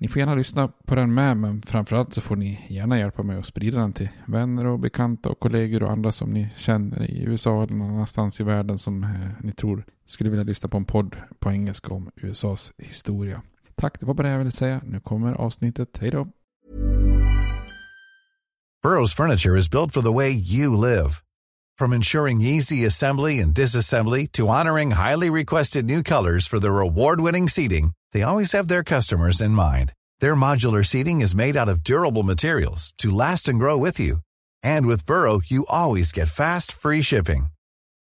Ni får gärna lyssna på den med, men framförallt så får ni gärna hjälpa mig att sprida den till vänner och bekanta och kollegor och andra som ni känner i USA eller någon annanstans i världen som eh, ni tror skulle vilja lyssna på en podd på engelska om USAs historia. Tack, det var bara det jag ville säga. Nu kommer avsnittet. Hej då! Burrows furniture is built for the way you live. From ensuring easy assembly and disassembly to honoring highly requested new colors for their award-winning seating, they always have their customers in mind. Their modular seating is made out of durable materials to last and grow with you. And with Burrow, you always get fast, free shipping.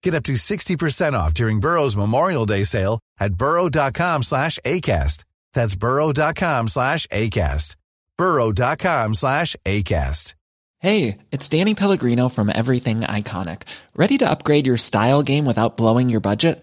Get up to 60% off during Burrow's Memorial Day sale at burrow.com slash ACAST. That's burrow.com slash ACAST. burrow.com slash ACAST. Hey, it's Danny Pellegrino from Everything Iconic. Ready to upgrade your style game without blowing your budget?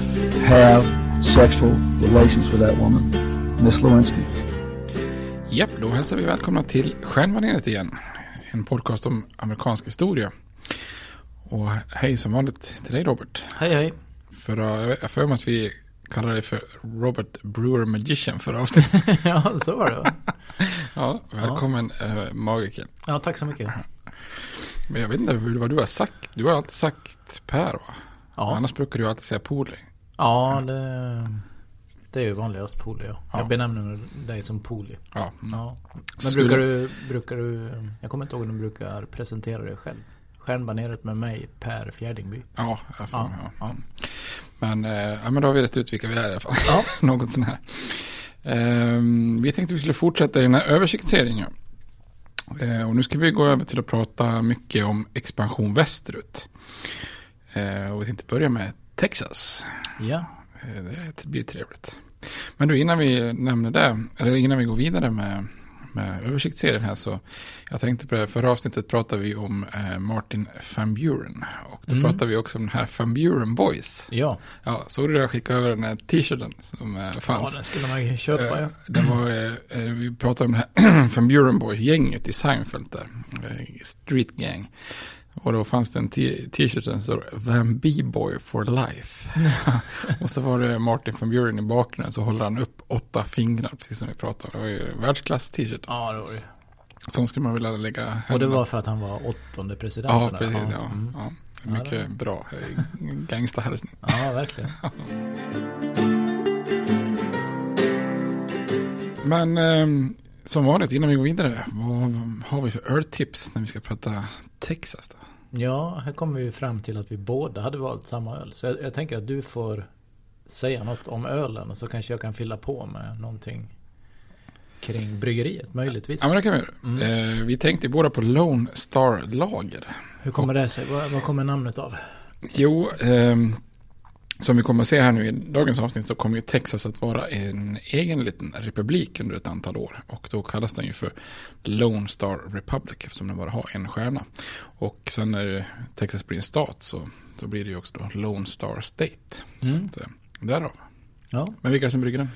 have sexual relations with that woman, Miss Lewinsky. Japp, då hälsar vi välkomna till Stjärnbaneret igen. En podcast om amerikansk historia. Och hej som vanligt till dig Robert. Hej hej. För, jag för mig att vi kallade dig för Robert Brewer Magician förra avsnittet. ja, så var det va? ja, välkommen ja. Äh, magiker. Ja, tack så mycket. Men jag vet inte vad du har sagt. Du har alltid sagt Per va? Ja. Annars brukar du alltid säga Poli. Ja, det, det är ju vanligast Poli. Ja. Jag benämner dig som Poli. Ja. Ja. Men brukar du, brukar du, jag kommer inte ihåg om du brukar presentera dig själv. Stjärnbaneret med mig, Per Fjärdingby. Ja, jag får, ja. ja. Men, äh, ja, men då har vi rätt ut vilka vi är i alla fall. Ja. Något sånt här. Uh, vi tänkte vi skulle fortsätta i den här översiktsserien. Uh, och nu ska vi gå över till att prata mycket om expansion västerut. Uh, och vi tänkte börja med Texas. Ja. Det blir trevligt. Men du, innan vi nämner det, eller innan vi går vidare med, med översiktsserien här så jag tänkte på det, förra avsnittet pratade vi om eh, Martin Van Buren. Och då mm. pratade vi också om den här Van Buren Boys. Ja. Ja, såg du det jag skickade över den här t-shirten som eh, fanns? Ja, den skulle man ju köpa. Eh, ja. Den var, eh, vi pratade om det här Van Buren Boys-gänget i Seinfeld där. Eh, street Gang. Och då fanns det en t-shirt som stod Van B-boy for life. och så var det Martin van Buren i bakgrunden så håller han upp åtta fingrar precis som vi pratade om. Det var ju världsklass t-shirt. Alltså. Ja, det var det. Som skulle man vilja lägga hemma. Och det var för att han var åttonde president? Ja, precis. Ja, mm. ja. Ja, Mycket det- bra eh, gangsterhälsning. Ja, verkligen. Men eh, som vanligt innan vi går vidare, vad har vi för öltips när vi ska prata Texas då? Ja, här kommer vi fram till att vi båda hade valt samma öl. Så jag, jag tänker att du får säga något om ölen och så kanske jag kan fylla på med någonting kring bryggeriet möjligtvis. Ja men det kan vi göra. Mm. Eh, vi tänkte båda på Lone Star Lager. Hur kommer det sig? Vad, vad kommer namnet av? Jo, ehm, som vi kommer att se här nu i dagens avsnitt så kommer ju Texas att vara en egen liten republik under ett antal år. Och då kallas den ju för Lone Star Republic eftersom den bara har en stjärna. Och sen när Texas blir en stat så då blir det ju också då Lone Star State. Så Mm. att, eh, därav. Ja. Men vilka som brygger den?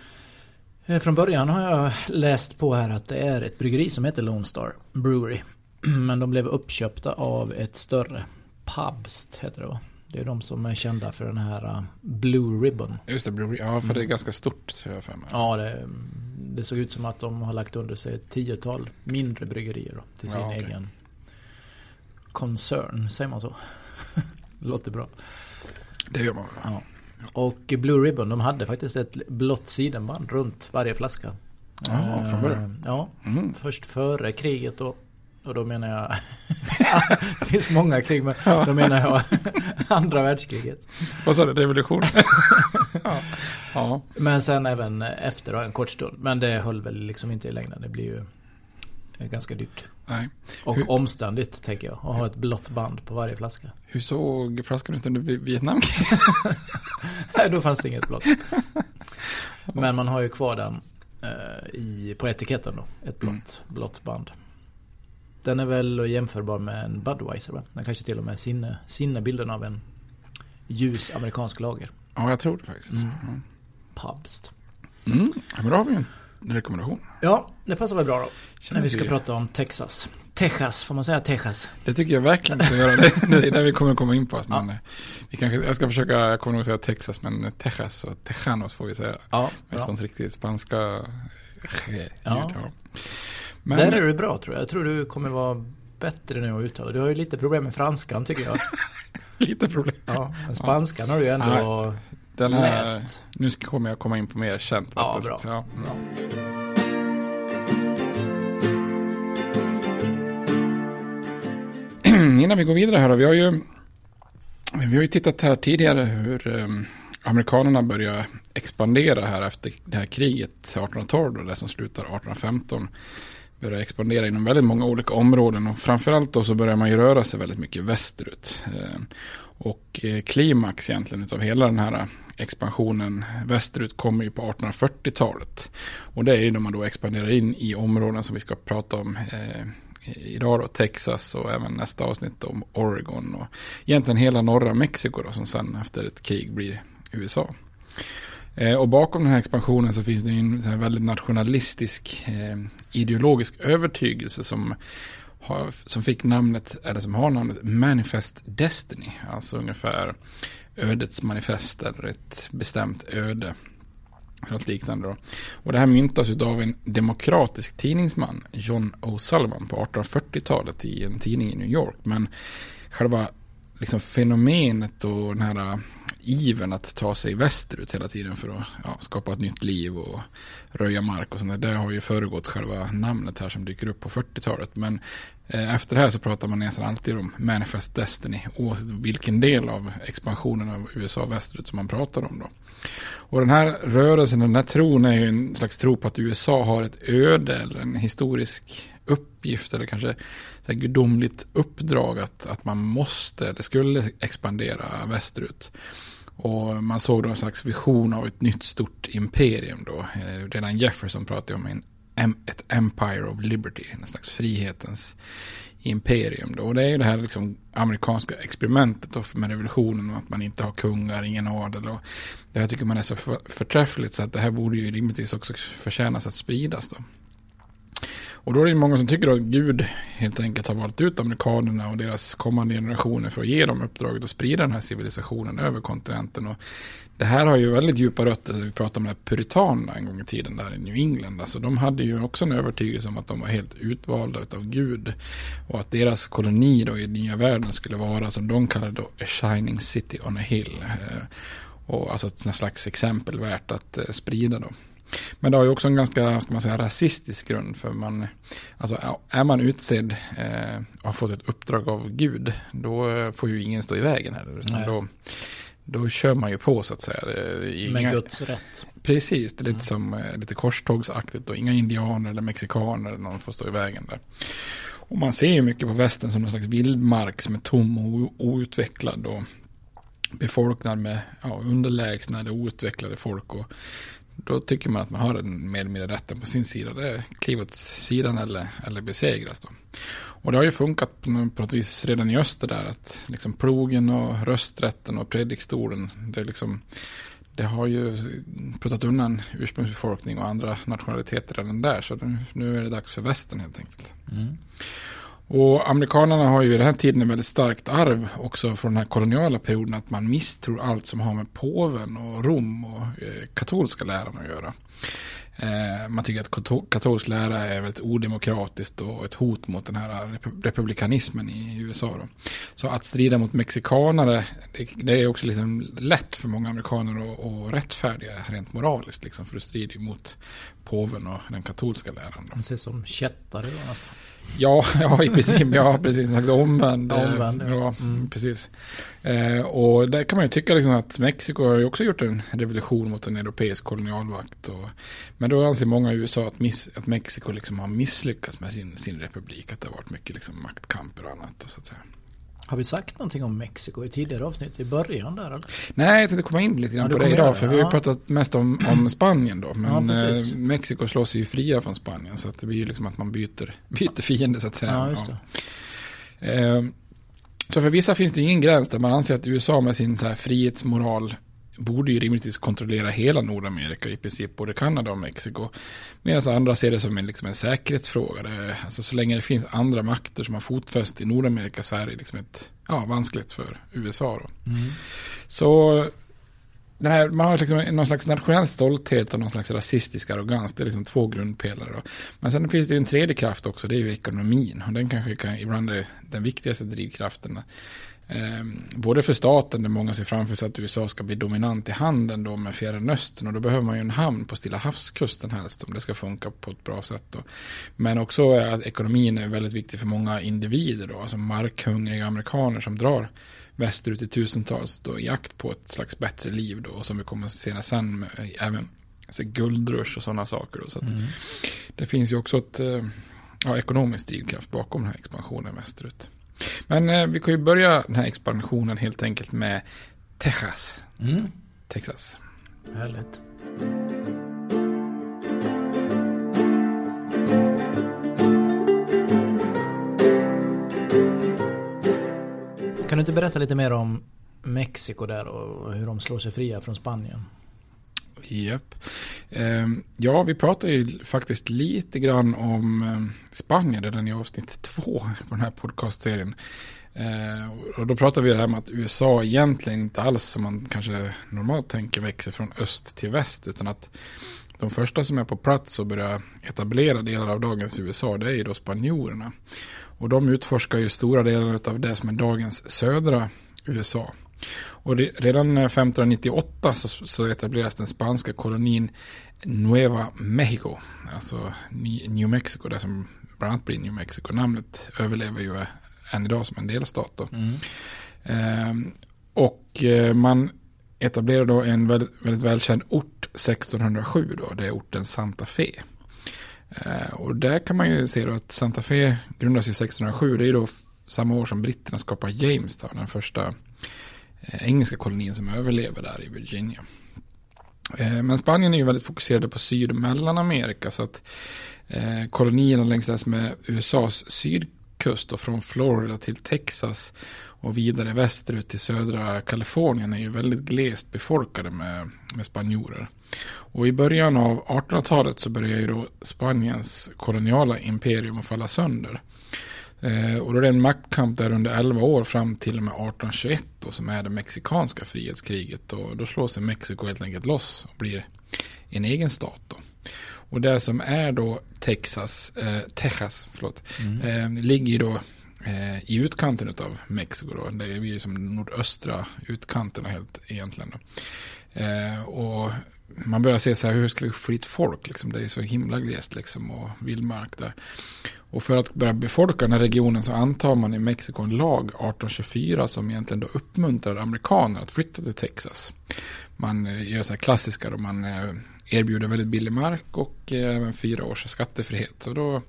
Eh, Från början har jag läst på här att det är ett bryggeri som heter Lone Star Brewery. Men de blev uppköpta av ett större Pubst heter det va? Det är de som är kända för den här uh, Blue Ribbon. Just det, brewery. Ja, för det är ganska stort tror jag för mig. Mm. Ja, det, det såg ut som att de har lagt under sig ett tiotal mindre bryggerier då, till sin Ja, okej. egen koncern, säger man så? Låter bra. Det gör man. Ja. Och Blue Ribbon, de hade faktiskt ett blått sidenband runt varje flaska. Ja, från början. Eh, Ja, Mm. först före kriget och, och då menar jag Det finns många krig men då menar jag andra världskriget. Vad sa du? Revolution? ja. ja. Men sen även efter då, en kort stund. Men det höll väl liksom inte i längden. Det blir ju ganska dyrt. Nej. Och Hur- omständigt tänker jag. Att ha ett blått band på varje flaska. Hur såg flaskan ut under Vi- Vietnam? Nej, då fanns det inget blått. Men man har ju kvar den eh, i, på etiketten då. Ett blått, blått band. Den är väl jämförbar med en Budweiser va? Den kanske till och med sinne, sinnebilden av en ljus amerikansk lager. ja, jag tror det faktiskt. Mm. Mm. Pubst. Mm. Ja, men då har vi en rekommendation. Ja, det passar väl bra då. Känner När vi ska vi- prata om Texas. Texas, får man säga Texas? Det tycker jag verkligen vi ska göra. Det, det är det vi kommer komma in på. Ja. Men, eh, vi kanske, jag ska försöka, jag kommer nog säga Texas, men Texas och Tejanos får vi säga. Ja, Med sånt riktigt spanska ljud. Ja. Ja. Men, Där är du bra tror jag. Jag tror du kommer vara bättre nu att uttala. Du har ju lite problem med franskan tycker jag. lite problem. Ja, men spanskan har du ju ändå Ja, Den här, läst. nu kommer jag komma in på mer känt Ja, bra. ja. bra. Innan vi går vidare här då, vi har ju, vi har ju tittat här tidigare hur eh, amerikanerna började expandera här efter det här kriget 1812 då, det som slutar 1815 börjar expandera inom väldigt många olika områden och framförallt då så börjar man ju röra sig väldigt mycket västerut. Eh, och eh, klimax egentligen utav hela den här expansionen västerut kommer ju på 1840-talet. Och det är ju när man då expanderar in i områden som vi ska prata om eh, idag då, Texas och även nästa avsnitt om Oregon och egentligen hela norra Mexiko då, som sen efter ett krig blir USA. Eh, och bakom den här expansionen så finns det ju en här väldigt nationalistisk eh, ideologisk övertygelse som, har, som fick namnet, eller som har namnet Manifest Destiny, alltså ungefär ödets manifest eller ett bestämt öde. Något liknande då. Och det här myntas av en demokratisk tidningsman, John O'Sullivan, på 1840-talet i en tidning i New York. Men själva liksom fenomenet och den här ivern att ta sig västerut hela tiden för att ja, skapa ett nytt liv och röja mark och sånt där. Det har ju föregått själva namnet här som dyker upp på 40-talet. Men eh, efter det här så pratar man nästan alltid om Manifest Destiny oavsett vilken del av expansionen av USA västerut som man pratar om då. Och den här rörelsen, den här tron är ju en slags tro på att USA har ett öde eller en historisk uppgift eller kanske så här gudomligt uppdrag att, att man måste eller skulle expandera västerut. Och man såg då en slags vision av ett nytt stort imperium då. Eh, Redan Jefferson pratade om en, ett Empire of Liberty, en slags frihetens imperium då. Och det är ju det här liksom amerikanska experimentet då med revolutionen och att man inte har kungar, ingen adel. Och det här tycker man är så för, förträffligt så att det här borde ju rimligtvis också förtjänas att spridas då. Och då är det många som tycker att Gud helt enkelt har valt ut amerikanerna och deras kommande generationer för att ge dem uppdraget att sprida den här civilisationen över kontinenten. Och det här har ju väldigt djupa rötter, vi pratade om det här puritanerna en gång i tiden där i New England. Alltså de hade ju också en övertygelse om att de var helt utvalda av Gud. Och att deras koloni då i nya världen skulle vara som de kallade då a shining city on a hill. Eh, och alltså ett slags exempel värt att eh, sprida då. Men det har ju också en ganska, ska man säga, rasistisk grund. För man, alltså är man utsedd eh, och har fått ett uppdrag av Gud, då eh, får ju ingen stå i vägen heller. Då, då kör man ju på så att säga. Inga, Med Guds rätt. Precis, det är lite mm. som eh, lite korstågsaktigt och inga indianer eller mexikaner eller någon får stå i vägen där. Och man ser ju mycket på västern som någon slags vildmark som är tom och outvecklad och befolknad med ja, underlägsna eller outvecklade folk. Och då tycker man att man har den mer eller mindre rätten på sin sida. Det är kliv åt sidan eller, eller besegras då. Och det har ju funkat på något vis redan i öster där att liksom plogen och rösträtten och predikstolen det, liksom, det har ju puttat undan ursprungsbefolkning och andra nationaliteter redan där. Så nu är det dags för västern helt enkelt. Mm. Och amerikanerna har ju i den här tiden en väldigt starkt arv också från den här koloniala perioden att man misstror allt som har med påven och Rom och eh, katolska läran att göra. Eh, man tycker att katolsk lära är väldigt odemokratiskt och ett hot mot den här republikanismen i USA. Då. Så att strida mot mexikanare, det, det är också liksom lätt för många amerikaner att, att rättfärdiga rent moraliskt. Liksom, för det strider mot påven och den katolska läran. De ser som kättare då nästan. Ja, ja, i princip. Ja, precis. En slags omvänd. omvänd ja, mm. precis. Eh, och där kan man ju tycka liksom att Mexiko har ju också gjort en revolution mot en europeisk kolonialvakt. Och, men då anser många i USA att, miss, att Mexiko liksom har misslyckats med sin, sin republik. Att det har varit mycket liksom maktkamper och annat. Och så att säga. Har vi sagt någonting om Mexiko i tidigare avsnitt? I början där eller? Nej, jag tänkte komma in lite grann ja, på det idag. För ja. vi har ju pratat mest om, om Spanien då. Men ja, eh, Mexiko slår sig ju fria från Spanien. Så det blir ju liksom att man byter, byter fiende så att säga. Eh, så för vissa finns det ingen gräns där man anser att USA med sin så här frihetsmoral borde ju rimligtvis kontrollera hela Nordamerika i princip, både Kanada och Mexiko. Medan andra ser det som en, liksom en säkerhetsfråga. Det, alltså så länge det finns andra makter som har fotfäste i Nordamerika så är det liksom ett, ja, vanskligt för USA. Mm. Så den här, man har liksom någon slags nationell stolthet och någon slags rasistisk arrogans. Det är liksom två grundpelare. Då. Men sen finns det ju en tredje kraft också, det är ju ekonomin. Och den kanske kan, ibland är den viktigaste drivkraften. Eh, både för staten, där många ser framför sig att USA ska bli dominant i handeln då med Fjärran Östern. Och då behöver man ju en hamn på Stilla havskusten helst om det ska funka på ett bra sätt. Då. Men också att ekonomin är väldigt viktig för många individer. Då, alltså markhungriga amerikaner som drar västerut i tusentals då, i jakt på ett slags bättre liv. Då, och som vi kommer att se sen med, även alltså guldrush och sådana saker. Då, så mm. Det finns ju också ett eh, ja, ekonomisk drivkraft bakom den här expansionen västerut. Men eh, vi kan ju börja den här expansionen helt enkelt med Texas. Mm. Texas. Härligt. Kan du inte berätta lite mer om Mexiko där och hur de slår sig fria från Spanien? Yep. Ehm, ja, vi pratade ju faktiskt lite grann om ehm, Spanien redan i avsnitt två på den här podcastserien. Ehm, och då pratade vi det här med att USA egentligen inte alls som man kanske normalt tänker växer från öst till väst. Utan att de första som är på plats och börjar etablera delar av dagens USA det är ju då spanjorerna. Och de utforskar ju stora delar av det som är dagens södra USA. Och redan 1598 så, så etableras den spanska kolonin Nueva Mexico. Alltså New Mexico, det som bland annat blir New Mexico. Namnet överlever ju än idag som en delstat. Mm. Ehm, och eh, man etablerar då en väldigt, väldigt välkänd ort 1607 då. Det är orten Santa Fe. Ehm, och där kan man ju se då att Santa Fe grundas ju 1607. Det är ju då samma år som britterna skapar Jamestown, den första Eh, engelska kolonin som överlever där i Virginia. Eh, men Spanien är ju väldigt fokuserade på Syd och Mellanamerika så att eh, kolonierna längs dess med USAs sydkust och från Florida till Texas och vidare västerut till södra Kalifornien är ju väldigt glest befolkade med, med spanjorer. Och i början av 1800-talet så börjar ju då Spaniens koloniala imperium att falla sönder. Eh, och då är det en maktkamp där under 11 år fram till och med 1821 då, som är det mexikanska frihetskriget. Och då slår sig Mexiko helt enkelt loss och blir en egen stat. Då. Och det som är då Texas, eh, Texas förlåt, mm. eh, ligger ju då eh, i utkanten av Mexiko. Då. Det är ju som nordöstra utkanterna helt egentligen. Då. Eh, och man börjar se så här, hur ska vi få dit folk? Liksom? Det är så himla glest liksom, och vildmark där. Och för att börja befolka den här regionen så antar man i Mexiko en lag 1824 som egentligen då uppmuntrar amerikaner att flytta till Texas. Man eh, gör så här klassiska då man eh, erbjuder väldigt billig mark och eh, även fyra års skattefrihet. Och då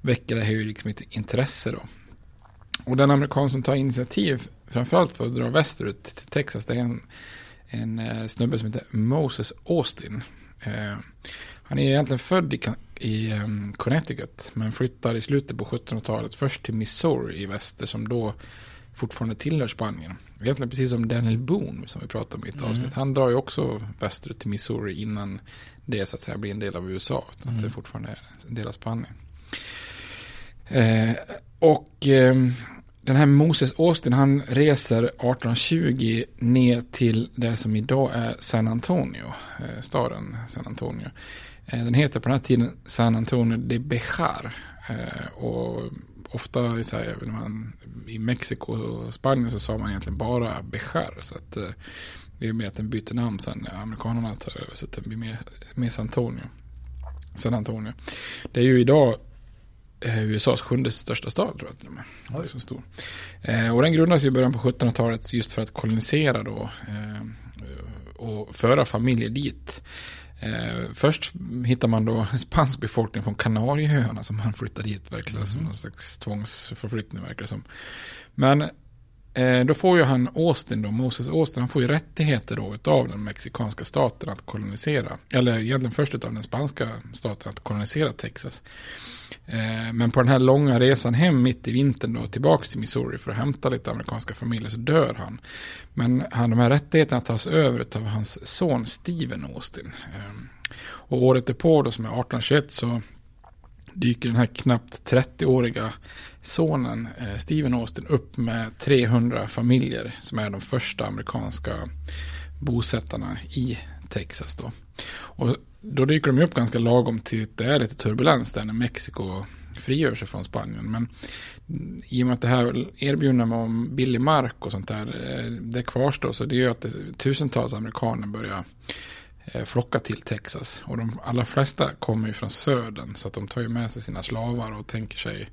väcker det här ju liksom ett intresse då. Och den amerikan som tar initiativ framförallt för att dra västerut till Texas det är en, en snubbe som heter Moses Austin. Han är egentligen född i, i um, Connecticut men flyttar i slutet på 1700-talet först till Missouri i väster som då fortfarande tillhör Spanien. Egentligen precis som Daniel Boone som vi pratade om i ett mm. avsnitt. Han drar ju också västerut till Missouri innan det så att säga blir en del av USA. Utan mm. att det fortfarande är en del av Spanien. Eh, och eh, den här Moses Austin han reser 1820 ner till det som idag är San Antonio. Eh, staden San Antonio. Eh, den heter på den här tiden San Antonio de Bejar. Eh, och ofta i, här, man, i Mexiko och Spanien så sa man egentligen bara Bejar. Så att det är mer att den byter namn sen när amerikanerna tar över. Så att den blir mer, mer San Antonio. San Antonio. Det är ju idag USAs sjunde största stad tror jag till och Så stor. och den grundas i början på 1700-talet just för att kolonisera då. och föra familjer dit. Eh, först hittar man då spansk befolkning från Kanarieöarna som man flyttar dit verkligen mm. som någon slags tvångsförflyttning verkar som. Men eh, då får ju han Austin då, Moses Austin, han får ju rättigheter då av den mexikanska staten att kolonisera, eller egentligen först av den spanska staten att kolonisera Texas. Eh, men på den här långa resan hem mitt i vintern då tillbaka till Missouri för att hämta lite amerikanska familjer så dör han. Men han, de här rättigheterna tas över av hans son Steven Austin. Eh, och året därpå då som är 1821 så dyker den här knappt 30-åriga sonen eh, Steven Austin upp med 300 familjer som är de första amerikanska bosättarna i Texas då. Och då dyker de upp ganska lagom till att det är lite turbulens där när Mexiko frigör sig från Spanien. Men i och med att det här erbjudandet om billig mark och sånt där, eh, det kvarstår. Så det gör att det, tusentals amerikaner börjar flocka till Texas. Och de allra flesta kommer ju från södern. Så att de tar ju med sig sina slavar och tänker sig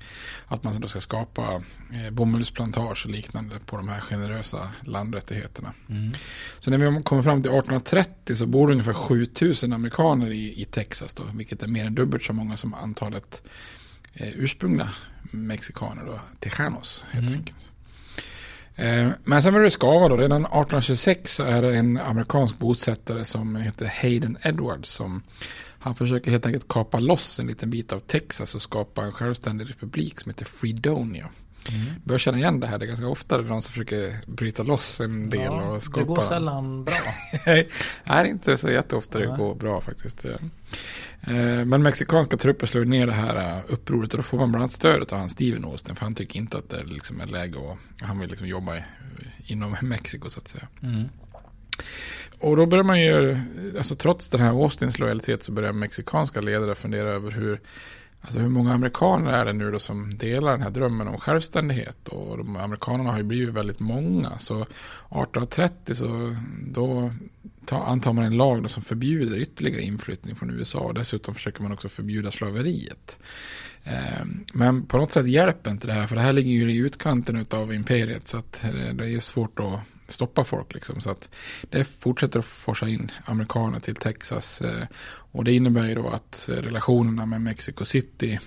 att man då ska skapa eh, bomullsplantage och liknande på de här generösa landrättigheterna. Mm. Så när vi kommer fram till 1830 så bor det ungefär 7000 amerikaner i, i Texas då. Vilket är mer än dubbelt så många som antalet eh, ursprungliga mexikaner då. Tejanos helt mm. enkelt. Eh, men sen var det skava då. Redan 1826 så är det en amerikansk bosättare som heter Hayden Edwards som han försöker helt enkelt kapa loss en liten bit av Texas och skapa en självständig republik som heter Fredonia. Mm. Börjar känna igen det här. Det är ganska ofta det är någon som försöker bryta loss en del ja, och skapa. Det går sällan bra. Nej, det är inte så jätteofta det går bra faktiskt. Eh, men mexikanska trupper slår ner det här eh, upproret och då får man bland annat stöd av han Steven Austin. För han tycker inte att det liksom är läge och han vill liksom jobba inom Mexiko så att säga. Mm. Och då börjar man ju, alltså trots den här Austins lojalitet så börjar mexikanska ledare fundera över hur Alltså hur många amerikaner är det nu då som delar den här drömmen om självständighet? Och de amerikanerna har ju blivit väldigt många. Så 1830 så då antar man en lag som förbjuder ytterligare inflyttning från USA. Och dessutom försöker man också förbjuda slaveriet. Ehm, men på något sätt hjälper inte det här. För det här ligger ju i utkanten av imperiet. Så att eh, det är svårt att stoppa folk. Liksom. Så att det fortsätter att forsa in amerikaner till Texas. Eh, och det innebär ju då att relationerna med Mexico City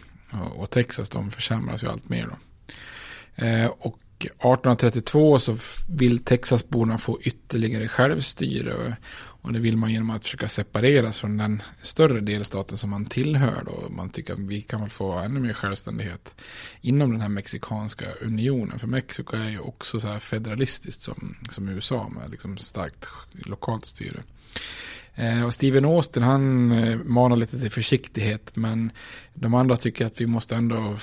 och Texas de försämras ju allt mer. Då. Eh, och 1832 så vill Texasborna få ytterligare självstyre. Och det vill man genom att försöka separeras från den större delstaten som man tillhör då. Man tycker att vi kan väl få ännu mer självständighet inom den här mexikanska unionen. För Mexiko är ju också så här federalistiskt som, som USA med liksom starkt lokalt styre. Eh, och Steven Austin han eh, manar lite till försiktighet men de andra tycker att vi måste ändå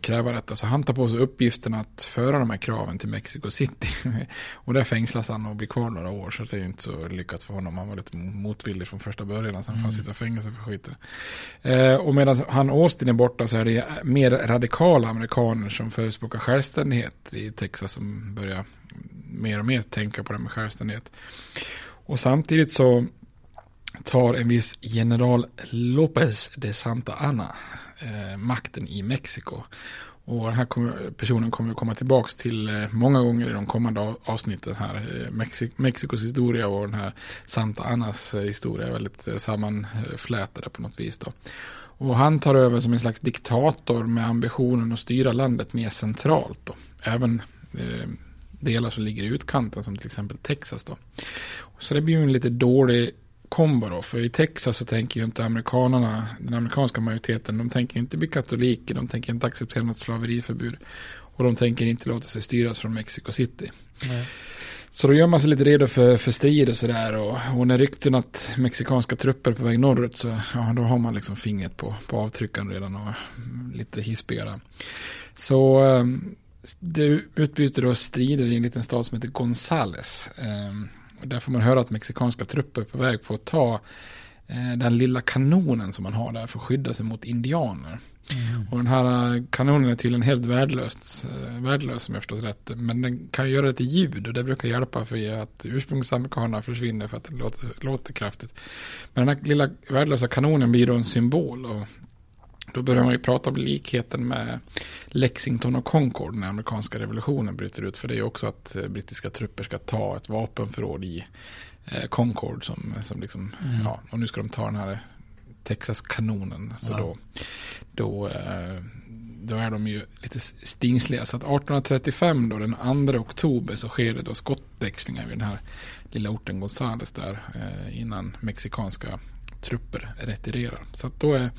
kräva detta. Så han tar på sig uppgiften att föra de här kraven till Mexico City. och där fängslas han och blir kvar några år så det är ju inte så lyckat för honom. Han var lite motvillig från första början. Sen mm. får sitta i fängelse för skiten. Eh, och medan han Austin är borta så är det mer radikala amerikaner som förespråkar självständighet i Texas som börjar mer och mer tänka på det med självständighet. Och samtidigt så tar en viss general López de Santa Anna eh, makten i Mexiko. Och den här personen kommer vi komma tillbaka till eh, många gånger i de kommande avsnitten här. Eh, Mexik Mexikos historia och den här Santa Annas eh, historia är väldigt sammanflätade på något vis. Då. Och han tar över som en slags diktator med ambitionen att styra landet mer centralt. Då. Även eh, delar som ligger i utkanten som till exempel Texas. Då. Så det blir ju en lite dålig kombo då. För i Texas så tänker ju inte amerikanerna, den amerikanska majoriteten, de tänker inte bli katoliker, de tänker inte acceptera något slaveriförbud. Och de tänker inte låta sig styras från Mexico City. Nej. Så då gör man sig lite redo för, för strid och sådär. Och, och när rykten att mexikanska trupper på väg norrut så ja, då har man liksom fingret på, på avtryckaren redan och lite hispigare. Så ehm, det utbyter då strider i en liten stad som heter Gonzales. Um, där får man höra att mexikanska trupper är på väg för att ta eh, den lilla kanonen som man har där för att skydda sig mot indianer. Mm. Och den här eh, kanonen är tydligen helt värdelös, eh, värdelös som jag förstås rätt. Men den kan göra lite ljud och det brukar hjälpa för att ursprungsamerikanerna försvinner för att den låter, låter kraftigt. Men den här lilla värdelösa kanonen blir då en symbol. Och då börjar man ju prata om likheten med Lexington och Concord när amerikanska revolutionen bryter ut. För det är ju också att eh, brittiska trupper ska ta ett vapenförråd i eh, Concord. Som, som liksom, mm. ja, och nu ska de ta den här Texas-kanonen. Så ja. då, då, eh, då är de ju lite stingsliga. Så att 1835 då, den 2 oktober, så sker det då skottväxlingar vid den här lilla orten Gonzales där. Innan mexikanska trupper retirerar. Så att då är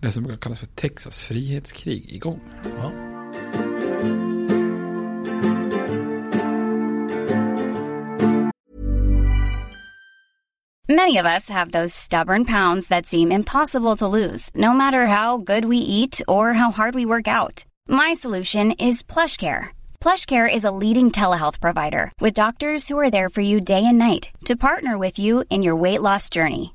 det som brukar kallas för Texas frihetskrig igång. Ja. Many of us have those stubborn pounds that seem impossible to lose, no matter how good we eat or how hard we work out. My solution is PlushCare. PlushCare is a leading telehealth provider with doctors who are there for you day and night to partner with you in your weight loss journey.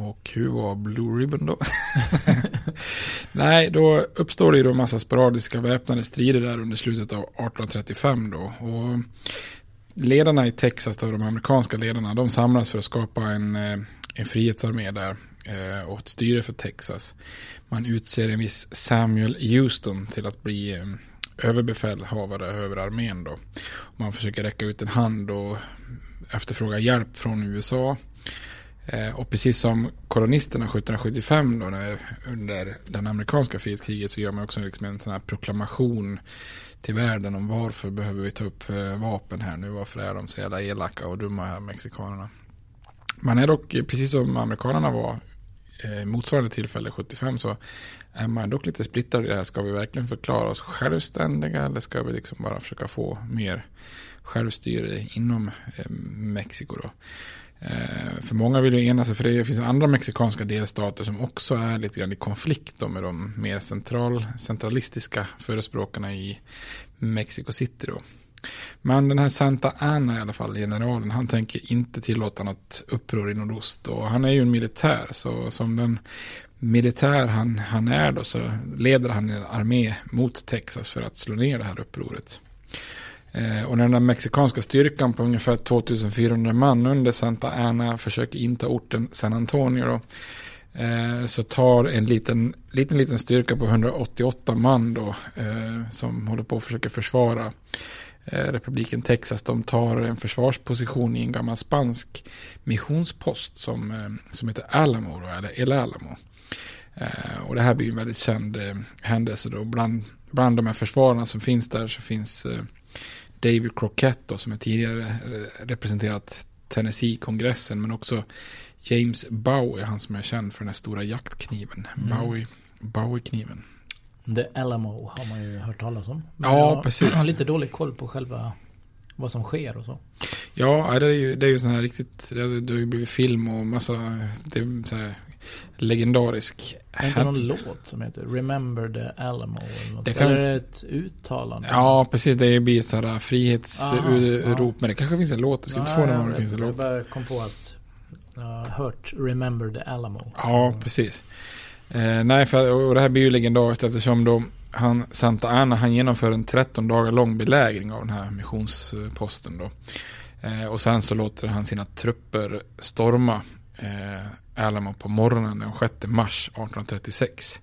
Och hur var Blue Ribbon då? Nej, då uppstår det ju då massa sporadiska väpnade strider där under slutet av 1835 då. Och ledarna i Texas, då, de amerikanska ledarna, de samlas för att skapa en, eh, en frihetsarmé där eh, och ett styre för Texas. Man utser en viss Samuel Houston till att bli eh, överbefälhavare över armén då. Man försöker räcka ut en hand och efterfråga hjälp från USA. Eh, och precis som kolonisterna 1775 då, under den amerikanska frihetskriget så gör man också liksom en sån här proklamation till världen om varför behöver vi ta upp eh, vapen här nu, varför är de så jävla elaka och dumma här mexikanerna. Man är dock, precis som amerikanerna var eh, motsvarande tillfälle 75 så är man dock lite splittrad i det här. Ska vi verkligen förklara oss självständiga eller ska vi liksom bara försöka få mer självstyre inom Mexiko då? Eh, för många vill ju ena sig, för det finns andra mexikanska delstater som också är lite grann i konflikt då med de mer central, centralistiska förespråkarna i Mexico City då. Men den här Santa Ana i alla fall, generalen, han tänker inte tillåta något uppror i nordost. Och han är ju en militär, så som den militär han, han är då så leder han en armé mot Texas för att slå ner det här upproret. Eh, och när den mexikanska styrkan på ungefär 2400 man under Santa Ana försöker inta orten San Antonio då, eh, så tar en liten, liten, liten styrka på 188 man då, eh, som håller på att försöka försvara republiken Texas, de tar en försvarsposition i en gammal spansk missionspost som, som heter Alamo, då, eller El Alamo. Och det här blir en väldigt känd händelse då. Bland, bland de här försvararna som finns där så finns David Crockett då, som är tidigare representerat Tennessee-kongressen men också James Bowie, han som är känd för den här stora jaktkniven. Mm. Bowie, Bowie-kniven. The Alamo har man ju hört talas om. Men ja, jag precis. Jag har lite dålig koll på själva vad som sker och så. Ja, det är ju, det är ju sån här riktigt, det har ju blivit film och massa, det är så här legendarisk. Är det inte någon låt som heter Remember the Alamo? Eller, något? Det kan... eller är det ett uttalande? Ja, precis. Det blir ett sådär frihetsrop. Men det kanske finns en låt. Det skulle inte få om det finns en låt. Jag bara kom på att jag har hört Remember the Alamo. Ja, precis. Eh, nej, för, och det här blir ju legendariskt eftersom då han, Santa Ana, han genomför en 13 dagar lång belägring av den här missionsposten då. Eh, och sen så låter han sina trupper storma eh, Alamo på morgonen den 6 mars 1836.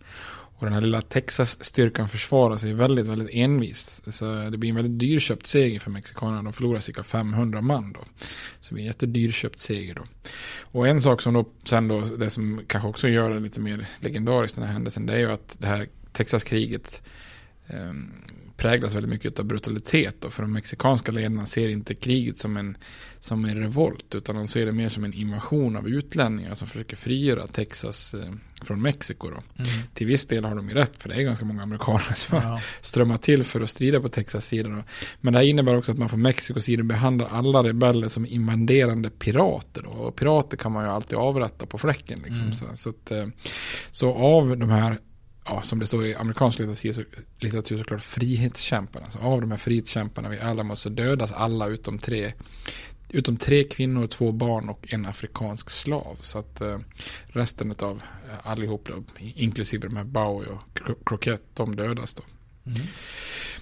Och den här lilla Texas-styrkan försvarar sig väldigt, väldigt envist. Så det blir en väldigt dyrköpt seger för mexikanerna. De förlorar cirka 500 man då. Så det blir en jättedyrköpt seger då. Och en sak som då sen då, det som kanske också gör det lite mer legendariskt den här händelsen, det är ju att det här Texaskriget eh, präglas väldigt mycket av brutalitet. Då, för de mexikanska ledarna ser inte kriget som en, som en revolt. Utan de ser det mer som en invasion av utlänningar som försöker frigöra Texas eh, från Mexiko. Då. Mm. Till viss del har de ju rätt. För det är ganska många amerikaner som ja. har strömmat till för att strida på Texas sidan. Men det här innebär också att man från Mexikos sida behandlar alla rebeller som invaderande pirater. Då. Och pirater kan man ju alltid avrätta på fläcken. Liksom. Mm. Så, så, att, eh, så av de här ja, som det står i amerikansk litteratur, litteratur såklart frihetskämparna. Så av de här frihetskämparna vid Alamo så dödas alla utom tre, utom tre kvinnor, två barn och en afrikansk slav. Så att eh, resten av eh, allihop, inklusive de här Bowie och Croquette, de dödas då. Mm.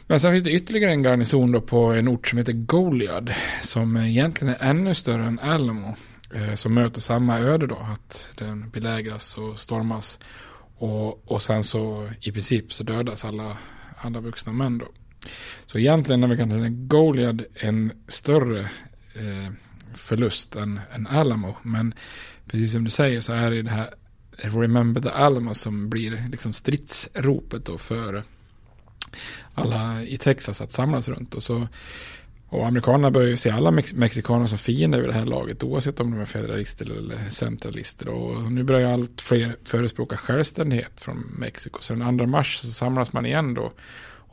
Men sen finns det ytterligare en garnison då på en ort som heter Goliad. Som egentligen är ännu större än Alamo. Eh, som möter samma öde då. Att den belägras och stormas. Och, och sen så i princip så dödas alla, alla vuxna män då. Så egentligen när vi kan säga Goliad en större eh, förlust än, än Alamo. Men precis som du säger så är det det här Remember the Alamo som blir liksom stridsropet då för alla i Texas att samlas runt. Och så och amerikanerna börjar ju se alla mex mexikaner som fiender vid det här laget, oavsett om de är federalister eller centralister. Och nu börjar allt fler förespråka självständighet från Mexiko. Så den 2 mars så samlas man igen då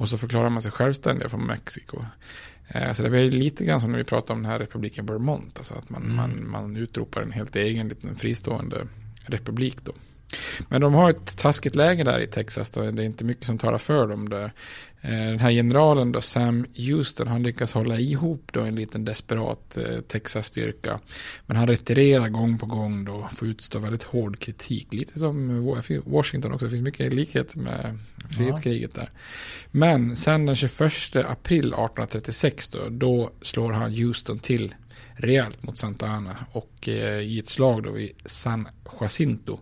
och så förklarar man sig självständiga från Mexiko. Eh, så det blir lite grann som när vi pratar om den här republiken Vermont, alltså att man, mm. man, man utropar en helt egen liten fristående republik då. Men de har ett taskigt läge där i Texas. Då. Det är inte mycket som talar för dem. Där. Eh, den här generalen då, Sam Houston, han lyckas hålla ihop då en liten desperat eh, Texas-styrka. Men han retirerar gång på gång då, får utstå väldigt hård kritik. Lite som Washington också, det finns mycket likhet med frihetskriget där. Men sen den 21 april 1836 då, då slår han Houston till rejält mot Santa Ana och eh, i ett slag då vid San Jacinto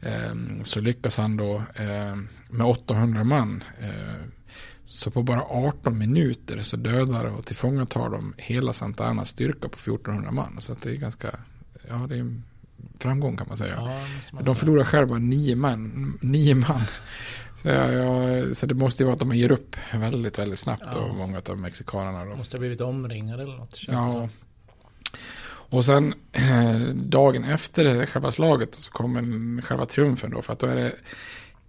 eh, så lyckas han då eh, med 800 man. Så på bara 18 minuter så dödar och tillfångatar de hela Santa styrka på 1400 man. Så det är ganska, ja det är en framgång kan man säga. Ja, de förlorar själva nio man. Nio man. Så, ja, ja, så det måste ju vara att de ger upp väldigt, väldigt snabbt. Ja. Och många av mexikanerna. Då. Måste ha blivit omringade eller något. Känns ja, och sen eh, dagen efter själva slaget så kommer själva triumfen då. För att då är det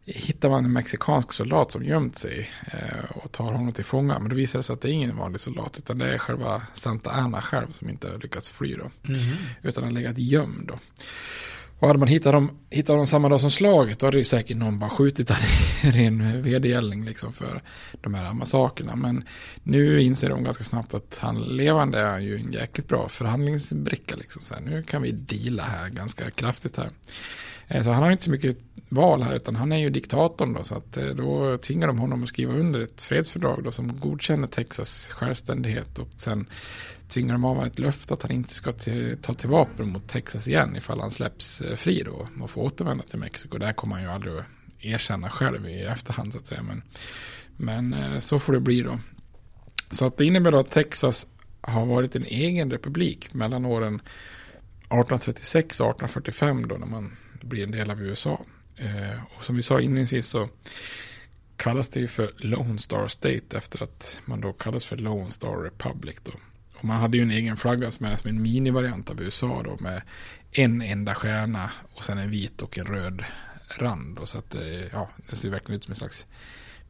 hittar man en mexikansk soldat som gömt sig eh, och tar honom till fånga. Men då visar det sig att det är ingen vanlig soldat utan det är själva Santa Ana själv som inte har lyckats fly då. Mhm. Utan har legat gömd då. Och hade man hittat dem, hittat dem samma dag som slaget då hade ju säkert någon bara skjutit han i ren vedergällning liksom för de här massakerna. Men nu inser de ganska snabbt att han levande är ju en jäkligt bra förhandlingsbricka liksom. Så här, nu kan vi deala här ganska kraftigt här. Eh, så han har inte så mycket val här utan han är ju diktatorn då så att eh, då tvingar de honom att skriva under ett fredsfördrag då som godkänner Texas självständighet och sen tvingar de av honom ett löfte att han inte ska till, ta till vapen mot Texas igen ifall han släpps eh, fri då och får återvända till Mexiko. Det kommer han ju aldrig att erkänna själv i efterhand så att säga men, men så får det bli då. Så att det innebär då att Texas har varit en egen republik mellan åren 1836 och 1845 då när man blir en del av USA. Eh, och som vi sa inledningsvis så kallas det ju för Lone Star State efter att man då kallas för Lone Star Republic då. Och man hade ju en egen flagga som är som en minivariant av USA då med en enda stjärna och sen en vit och en röd rand. Då, så att eh, ja, det ser verkligen ut som en slags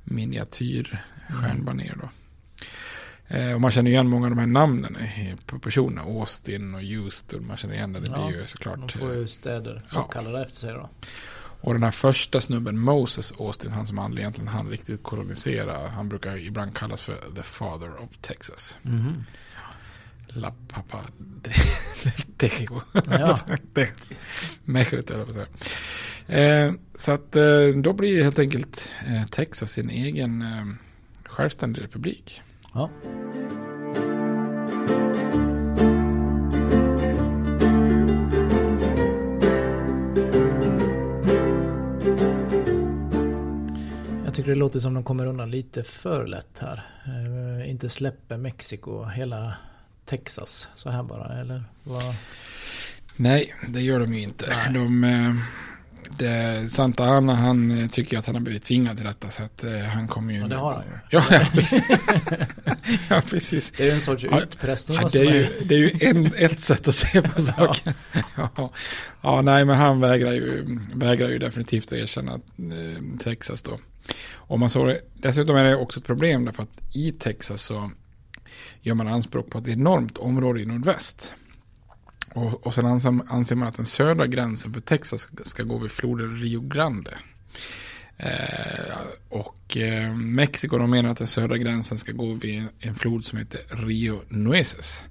miniatyr stjärnbaner då. Eh, och man känner igen många av de här namnen på personerna. Austin och Houston. Man känner igen det. Det blir Ja, ju såklart. De får ju städer Ja. uppkallade efter sig då. Och den här första snubben, Moses Austin, han som aldrig egentligen han riktigt kolonisera, han brukar ibland kallas för the father of Texas. Mhm. La pappa de, de, Dejo. Ja. Det- höll jag. Eh, så att eh, då blir helt enkelt eh, Texas sin egen eh, självständig republik. Ja. Jag tycker det låter som de kommer undan lite för lätt här. Eh, inte släpper Mexiko hela Texas så här bara, eller? Vad? Nej, det gör de ju inte. Nej. De, eh, det, Santa Ana, han eh, tycker att han har blivit tvingad till detta. Så att eh, han kommer ju... Ja, det har han ju. Ja, ja. ja precis. Det är ju en sorts Ja, utpressning. Ja, det, är ju, det är ju en, ett sätt att se på saken. Ja. ja, nej, men han vägrar ju, vägrar ju definitivt att erkänna eh, Texas då. Och man såg det, dessutom är det också ett problem därför att i Texas så gör man anspråk på ett enormt område i nordväst. Och, och sen anser, anser man att den södra gränsen för Texas ska, ska gå vid floden Rio Grande. Eh, och eh, Mexiko de menar att den södra gränsen ska gå vid en, en flod som heter Rio Nueces.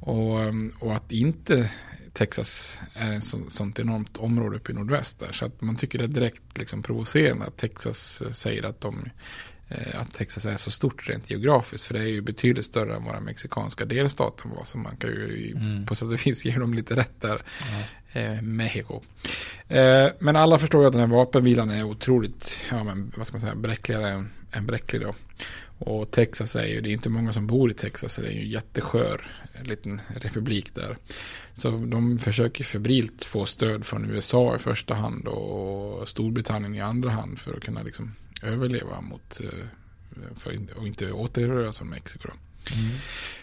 Och, eh, och att inte Texas är ett så, sånt enormt område uppe i nordväst där. Så att man tycker det är direkt liksom provocerande att Texas eh, säger att de att Texas är så stort rent geografiskt. För det är ju betydligt större än våra mexikanska delstater var. Så man kan ju Mm. på sätt och vis ge dem lite rätt där. Eh, Mexiko. Eh, men alla förstår ju att den här vapenvilan är otroligt, ja men vad ska man säga, bräckligare än, än bräcklig då. Och Texas är ju, det är inte många som bor i Texas, så det är ju en jätteskör en liten republik där. Så de försöker febrilt få stöd från USA i första hand och Storbritannien i andra hand för att kunna liksom överleva mot, eh, för, och inte återröras från Mexiko. Då.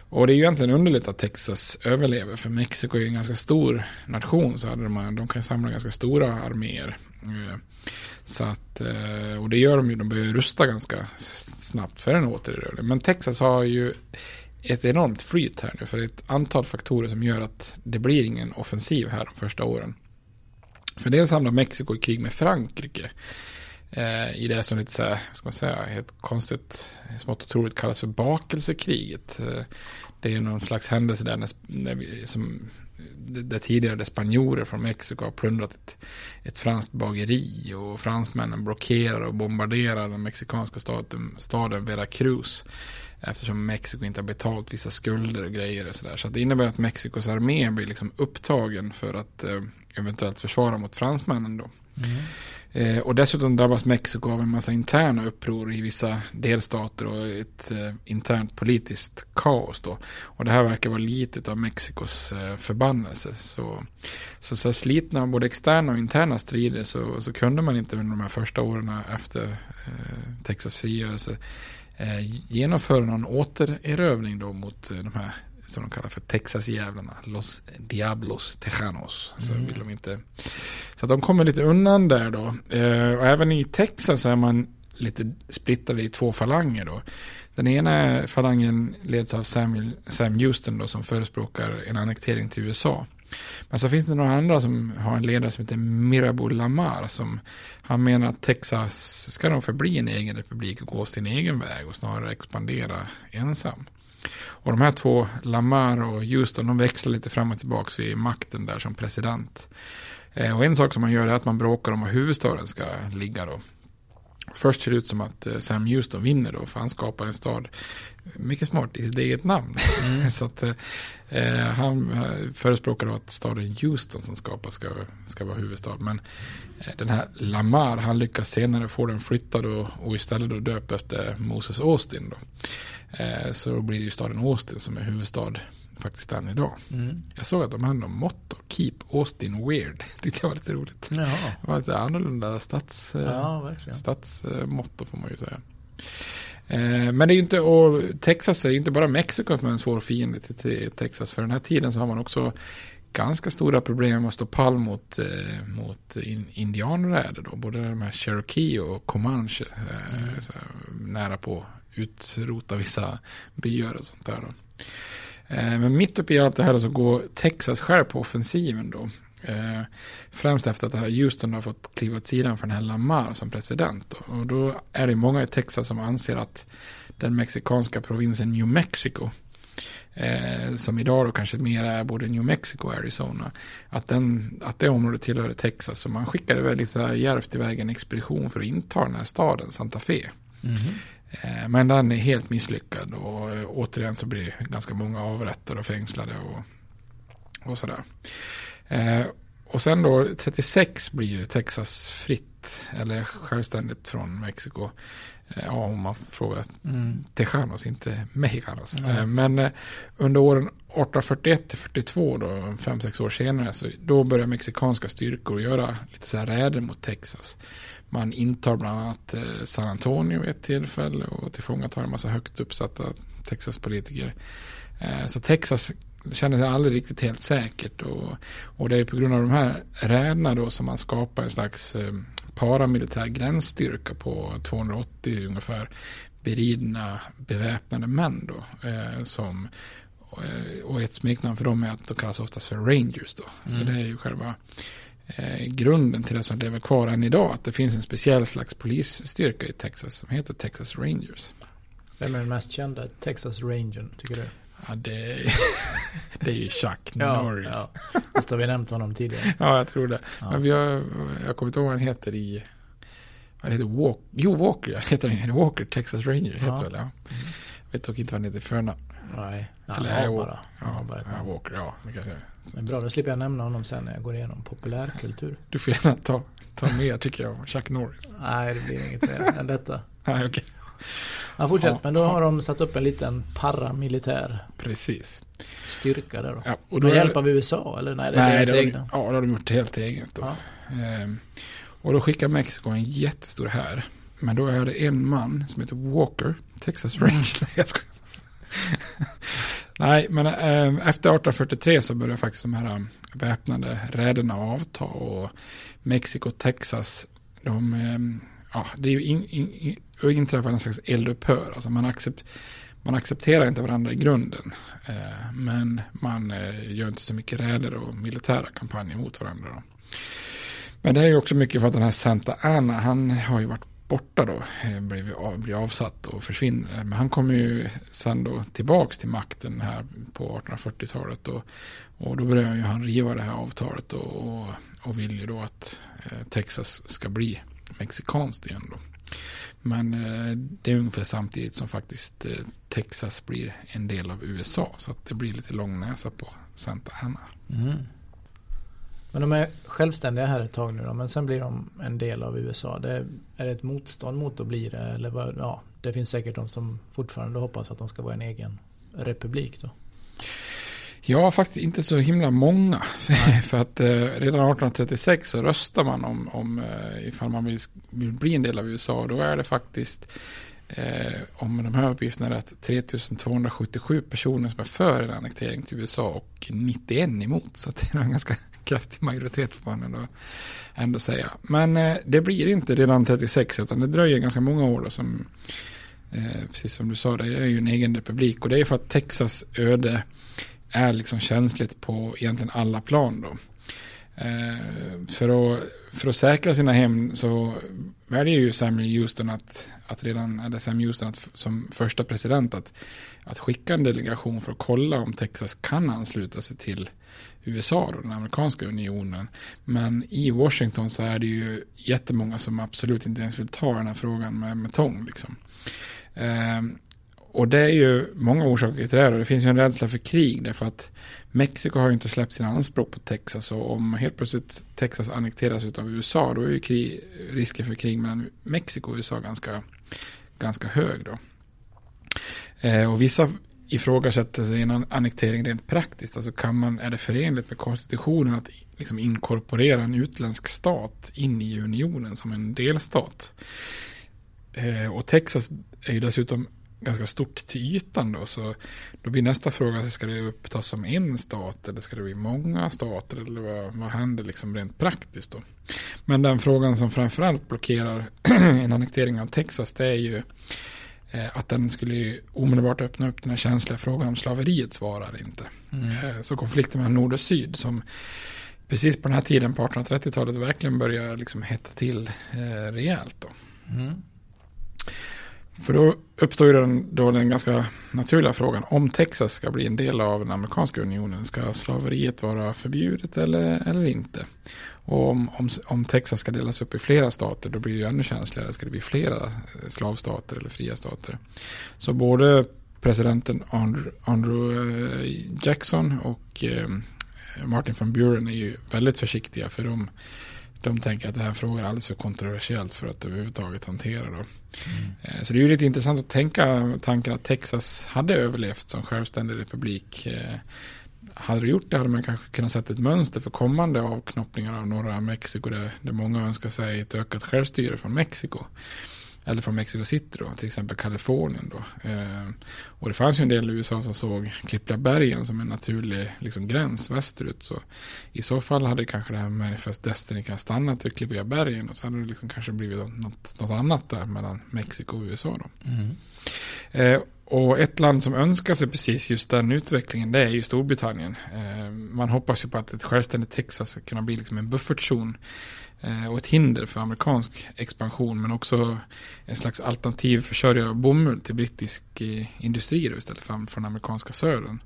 Och det är ju egentligen underligt att Texas överlever, för Mexiko är en ganska stor nation, så hade de, de kan samla ganska stora arméer. Eh, Så att, eh, och det gör de ju, de börjar rusta ganska snabbt för en återerövring. Men Texas har ju ett enormt flyt här nu, för det är ett antal faktorer som gör att det blir ingen offensiv här de första åren. För dels hamnar Mexiko i krig med Frankrike. Eh, I det som lite så här, vad ska man säga, helt konstigt, smått otroligt kallas för bakelsekriget. Eh, det är någon slags händelse där, när, när vi, som, där tidigare spanjorer från Mexiko har plundrat ett, ett franskt bageri och fransmännen blockerar och bombarderar den mexikanska staden, staden Veracruz. Eftersom Mexiko inte har betalt vissa skulder och grejer och sådär. Så det innebär att Mexikos armé blir liksom upptagen för att eh, eventuellt försvara mot fransmännen då. Mm. Eh, och dessutom drabbas Mexiko av en massa interna uppror i vissa delstater och ett eh, internt politiskt kaos då. Och det här verkar vara lite av Mexikos eh, förbannelse. Så, så, så slitna av både externa och interna strider så, så kunde man inte under de här första åren efter eh, Texas frigörelse eh, genomföra någon återerövring då mot eh, de här som de kallar för Texas-jävlarna, Los Diablos Tejanos. Så Mm. vill de inte. Så de kommer lite undan där då. Eh, och även i Texas så är man lite splittrade i två falanger då. Den ena falangen leds av Samuel, Sam Houston då som förespråkar en annektering till USA. Men så finns det några andra som har en ledare som heter Mirabeau Lamar som han menar att Texas ska nog förbli en egen republik och gå sin egen väg och snarare expandera ensam. Och de här två, Lamar och Houston, de växlar lite fram och tillbaka vid makten där som president. Eh, och en sak som man gör är att man bråkar om var huvudstaden ska ligga då. Först ser det ut som att eh, Sam Houston vinner då, för han skapar en stad mycket smart i sitt eget namn. så att eh, han eh, förespråkar då att staden Houston som skapas ska, ska vara huvudstad. Men eh, den här Lamar, han lyckas senare få den flyttad och, och istället då döpt efter Moses Austin då. Eh, så blir det ju staden Austin som är huvudstad faktiskt än idag. Mm. Jag såg att de hade något motto, Keep Austin Weird. Tyckte jag var lite roligt. Jaha. Det var lite annorlunda stats, eh, Ja, stadsmotto får man ju säga. Eh, Men det är ju inte, och Texas är ju inte bara Mexiko som är en svår fiende till, Texas. För den här tiden så har man också ganska stora problem att stå pall mot, mot in, indianräder då. Både de här Cherokee och Comanche. Så här, nära på utrota vissa byar och sånt där då. Eh, men mitt uppe i allt det här så går Texas själv på offensiven då. Eh, främst efter att det här Houston har fått kliva åt sidan för den här Lamar som president. Då. Och då är det många i Texas som anser att den mexikanska provinsen New Mexico eh, som idag då kanske mer är både New Mexico och Arizona, att, den, att det området tillhörde Texas. Så man skickade väldigt så här djärvt iväg en expedition för att inta den här staden, Santa Fe. Eh, men den är helt misslyckad och eh, återigen så blir ganska många avrättade och fängslade och, och sådär. Eh, och sen då 36 blir ju Texas fritt eller självständigt från Mexiko. Eh, ja, om man frågar Mm. Tejanos, inte Mexicanos. Eh, men eh, under åren 1841 till 42 då, 5-6 år senare, så då börjar mexikanska styrkor göra lite så här räder mot Texas. Man intar bland annat eh, San Antonio vid ett tillfälle och tillfångatar en massa högt uppsatta Texas-politiker. Eh, Så Texas känner sig aldrig riktigt helt säkert och, och det är på grund av de här räderna då som man skapar en slags eh, paramilitär gränsstyrka på 280 ungefär beridna beväpnade män då som och ett smeknamn för dem är att de kallas oftast för Rangers då. Så Mm. det är ju själva eh, grunden till det som lever kvar än idag. Att det finns en speciell slags polisstyrka i Texas som heter Texas Rangers. Vem är den mest kända Texas Rangern, tycker du? Ja, det, det är ju Chuck Ja, Norris. ja. Visst har vi nämnt honom tidigare? Ja, jag tror det. Ja. Men vi har, jag kommer inte ihåg vad han heter i... Vad heter Walk, Jo, Walker, ja. Heter han Walker, Texas Ranger, heter Ja. väl, ja. Jag vet dock inte vad han heter i förnamn. Nej, han Eller är bara. Ja, bara ja. Walker, ja. Det kanske, Men bra, då slipper jag nämna honom sen när jag går igenom populärkultur. du får gärna ta, ta mer tycker jag Chuck Norris. Nej, det blir inget mer än detta. Nej, okej. Ja, fortsätt. Ja, men då ja. har de satt upp en liten paramilitär Precis. styrka där då. Ja, och då med hjälp av USA eller? Nej, det är Nej, deras egna. ja, det har de gjort helt eget då. Ehm, och då skickar Mexiko en jättestor här. Men då är det en man som heter Walker, Texas Ranger. Jag skojar. Nej, men ehm, efter 1843 så börjar faktiskt de här um, väpnade räderna avta och Mexiko och Texas, de, ehm, ja, det är ju in, in, in, inträffar en slags eldupphör. Alltså man, accept, man accepterar inte varandra i grunden. Eh, men man eh, gör inte så mycket räder och militära kampanjer mot varandra. Då. Men det är ju också mycket för att den här Santa Ana, han har ju varit borta då, eh, blir, av, blir avsatt och försvinner. Men han kommer ju sen då tillbaks till makten här på 1840-talet och, och då börjar ju han riva det här avtalet och, och, och vill ju då att eh, Texas ska bli mexikanskt igen då. Men eh, det är ungefär samtidigt som faktiskt eh, Texas blir en del av USA så att det blir lite lång näsa på Santa Ana. Mm. Men de är självständiga här ett tag nu då, men sen blir de en del av USA. Det, är det ett motstånd mot att bli det? Eller vad, ja, det finns säkert de som fortfarande hoppas att de ska vara en egen republik då. Ja, faktiskt inte så himla många. För att eh, redan 1836 så röstar man om, om eh, ifall man vill, vill bli en del av USA. Och då är det faktiskt eh, om de här uppgifterna är rätt, 3277 personer som är för en annektering till USA och 91 emot. Så det är en ganska kraftig majoritet får man ändå, ändå säga. Men eh, det blir inte redan 36 utan det dröjer ganska många år då som eh, precis som du sa, det är ju en egen republik och det är för att Texas öde är liksom känsligt på egentligen alla plan då. Eh, för, att, för att säkra sina hem så väljer ju Samuel Houston att, att redan, eller Sam Houston att, som första president att, att skicka en delegation för att kolla om Texas kan ansluta sig till USA, då, den amerikanska unionen. Men i Washington så är det ju jättemånga som absolut inte ens vill ta den här frågan med, med tång. Liksom. Eh, och det är ju många orsaker till det här och det finns ju en rädsla för krig därför att Mexiko har ju inte släppt sina anspråk på Texas och om helt plötsligt Texas annekteras av USA då är ju krig, risken för krig mellan Mexiko och USA ganska, ganska hög då. Eh, och vissa ifrågasätter sig en annektering rent praktiskt. Alltså kan man, är det förenligt med konstitutionen att liksom inkorporera en utländsk stat in i unionen som en delstat? Eh, och Texas är ju dessutom ganska stort till ytan då. Så då blir nästa fråga, ska det upptas som en stat eller ska det bli många stater eller vad, vad händer liksom rent praktiskt då? Men den frågan som framförallt blockerar en annektering av Texas det är ju eh, att den skulle omedelbart öppna upp den här känsliga frågan om slaveriets vara eller inte. Mm. Eh, så konflikten mellan nord och syd som precis på den här tiden på 1830-talet verkligen börjar liksom hetta till eh, rejält då. Mm. För då uppstår ju den, då den ganska naturliga frågan om Texas ska bli en del av den amerikanska unionen. Ska slaveriet vara förbjudet eller, eller inte? Och om, om, om Texas ska delas upp i flera stater då blir det ju ännu känsligare. Ska det bli flera eh, slavstater eller fria stater? Så både presidenten Andrew, Andrew eh, Jackson och eh, Martin van Buren är ju väldigt försiktiga för de de tänker att det här frågan är alldeles för kontroversiellt för att överhuvudtaget hantera. Då. Mm. Så det är ju lite intressant att tänka tanken att Texas hade överlevt som självständig republik. Eh, hade det gjort det hade man kanske kunnat sätta ett mönster för kommande avknoppningar av norra Mexiko där, där många önskar sig ett ökat självstyre från Mexiko eller från Mexico City då, till exempel Kalifornien då. Eh, och det fanns ju en del i USA som såg Klippliga bergen som en naturlig liksom, gräns västerut. Så i så fall hade kanske det här Manifest Destiny kan stannat vid Klippiga bergen och så hade det liksom kanske blivit något, något annat där mellan Mexiko och USA då. Mm. Eh, och ett land som önskar sig precis just den utvecklingen det är ju Storbritannien. Eh, man hoppas ju på att ett självständigt Texas ska kunna bli liksom en buffertzon Eh, och ett hinder för amerikansk expansion men också en slags alternativ försörjare av bomull till brittisk eh, industri då, istället för från amerikanska södern.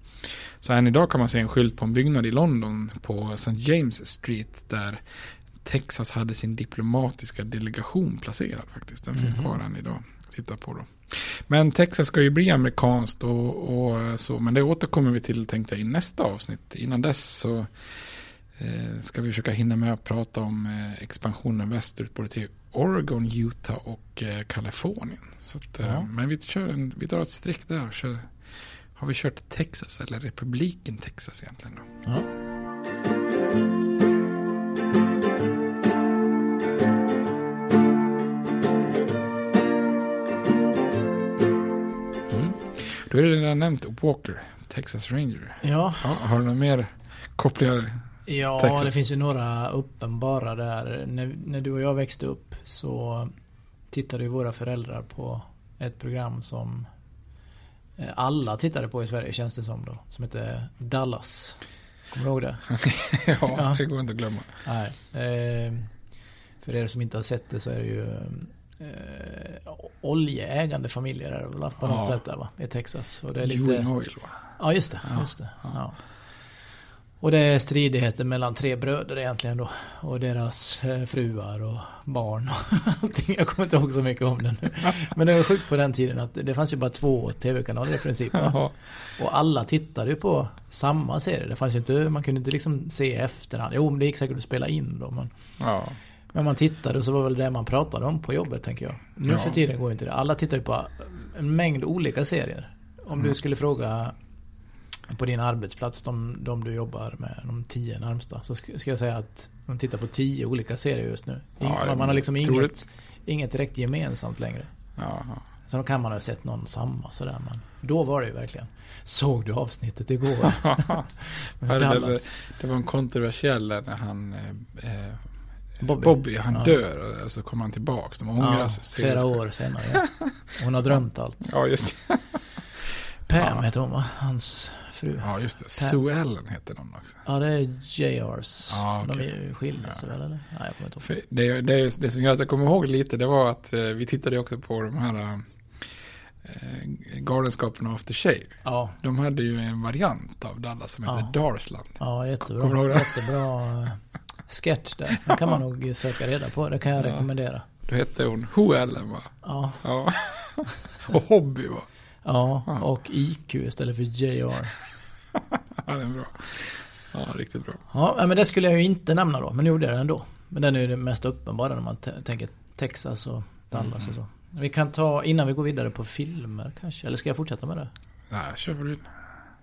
Så än idag kan man se en skylt på en byggnad i London på St. James Street där Texas hade sin diplomatiska delegation placerad faktiskt. Den mm -hmm. finns kvar än idag. Titta på då. Men Texas ska ju bli amerikanskt och, och så, men det återkommer vi till tänkte jag i nästa avsnitt. Innan dess så Eh, ska vi försöka hinna med att prata om eh, expansionen västerut både till Oregon, Utah och eh, Kalifornien. Så att, ja. Men vi, kör en, vi drar ett streck där. Kör, har vi kört Texas eller republiken Texas egentligen? Då? Ja. Är det redan nämnt Walker, Texas Ranger. Ja. ja har du några mer kopplingar Ja, Texas. det finns ju några uppenbara där. När, när du och jag växte upp så tittade ju våra föräldrar på ett program som eh, alla tittade på i Sverige känns det som då. Som heter Dallas. Kommer du ihåg det? ja, ja, det går inte att glömma. Nej. Eh, för er som inte har sett det så är det ju eh, oljeägande familjer är det väl på något sätt där va? I Texas. Och det är lite... Oil va? Ja just det. Ja, just det. Ja. Och det är stridigheter mellan tre bröder egentligen då. Och deras eh, fruar och barn och allting. Jag kommer inte ihåg så mycket om det nu. Men det var sjukt på den tiden att det fanns ju bara två tv-kanaler i princip. Och alla tittade ju på samma serie. Det fanns ju inte, man kunde inte liksom se efterhand. Jo men det gick säkert att spela in då. Men, ja. Men man tittade och så var väl det man pratade om på jobbet tänker jag. Nu ja. för tiden går inte det. Alla tittar ju på en mängd olika serier. Om mm. du skulle fråga på din arbetsplats, de, de du jobbar med, de tio närmsta, så ska jag säga att de tittar på tio olika serier just nu. Ja, man har liksom inget, inget direkt gemensamt längre. Ja, Sen kan man ha sett någon samma sådär men då var det ju verkligen. Såg du avsnittet igår? Det, det var en kontroversiell när han eh, eh, Bobby. Bobby. han Ja. dör och så kommer han tillbaka. De ångrar Ja, sig. flera år senare. Ja. Hon har drömt allt. Ja, just det. Pam Ja. heter hon va? Hans fru. Ja, just det. Sue Ellen heter någon också. Ja, det är JRs. Ja, De är okej. ju skilda sig väl eller? Nej, jag kommer inte ihåg. Det, det, det som gör att jag kommer ihåg lite, det var att eh, vi tittade också på de här eh, Galenskapen After Shave. Ja, De hade ju en variant av Dallas som heter Ja. Darsland. ja Kommer du jättebra. ihåg det? Jättebra sketch där. Den kan man nog söka reda på. Det kan jag Ja. rekommendera. Då hette hon Who Ellen va? Ja, Ja. och Hobby va? ja, Ja. och IQ istället för JR. Ja, den är bra. Ja, riktigt bra. Ja, men det skulle jag ju inte nämna då. Men nu gjorde jag det ändå. Men den är ju det mest uppenbara när man tänker Texas och Dallas och så. Vi kan ta, innan vi går vidare på filmer kanske. Eller ska jag fortsätta med det? Nej, kör vad du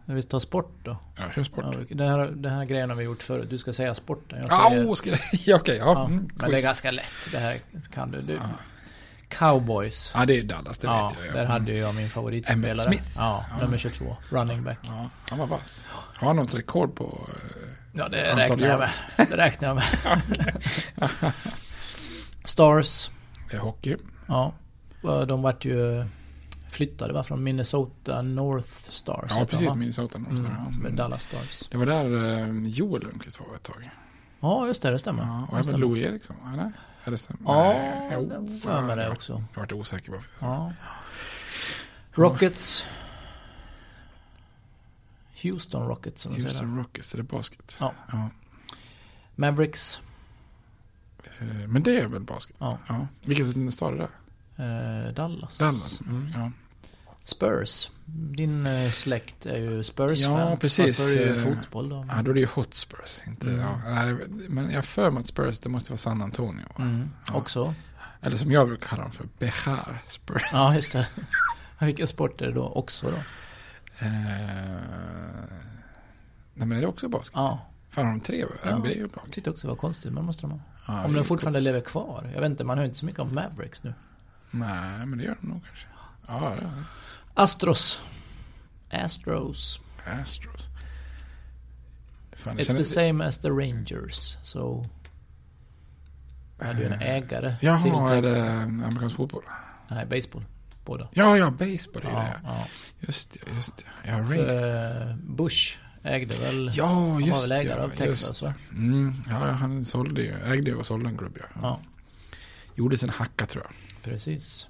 vill. Vi tar sport då. Ja, kör sport. Ja, det, här, det här grejen har vi gjort förut. Du ska säga sporten. Jag Ja, säger, oh, ska jag? Ja, okej. ja. ja, mm, men det är ganska lätt. Det här kan du. du. Cowboys. Ja, det är Dallas, det ja, vet jag. ja. där hade jag min favoritspelare. Emmett Smith. Ja, Ja. nummer 22. Running back. Ja, han var vass. Har han något rekord på? eh, Ja, det räknar jag med. Det räknar jag med. Stars. eh, hockey? Ja. De vart ju flyttade va? Från Minnesota North Stars. Ja, de, precis. va? Minnesota. North Star, Mm, ja. med Dallas Stars. Det var där eh, Joel Lundqvist var ett tag. Ja, just det. Det stämmer. Ja, och det även. Louis Eriksson, eller? Eller stämmer? Ja, jo, det för mig det jag- också. Jag vart osäker på. Ja. Rockets. Houston Rockets som. Houston Rockets, är det basket? Ja. ja. Mavericks. Eh, Men det är väl basket? Ja. ja. Vilken stad är det? Eh, Dallas. Dallas? Mm. Ja. Spurs. Din eh, släkt är ju Spurs Ja, fans. precis. Fast då är det ju Eh, fotboll då. ja, då är det ju Hotspurs. Inte, Mm. ja, men jag för mig att Spurs, det måste vara San Antonio. Mm. Ja. Också. Eller som jag brukar kalla dem för Bechar Spurs. Ja, just det. Vilken sport är det då också då? Eh, nej men är det också basket? Ja. Fan har de tre Ja. NBA-lag? Jag tyckte också det var konstigt, men måste de ha. Ja, Om den fortfarande coolt. lever kvar. Jag vet inte, man hör inte så mycket om Mavericks nu. Nej, men det gör de nog kanske. Ja, det Astros. Astros. Astros. Fan, It's the same as the Rangers. Jag hade ju en ägare till Jaha, är Texas. det amerikansk fotboll? Nej, baseball. Båda. Ja, ja, baseball är Ja, det. ja. Just det, just det. Ja. För, eh, Bush ägde väl... Ja, han just var väl ägare ja, av Texas just va? det. Mm, ja, han sålde ju, ägde ju och sålde en klubb, ja. Ja, Gjorde sin hacka tror jag. precis.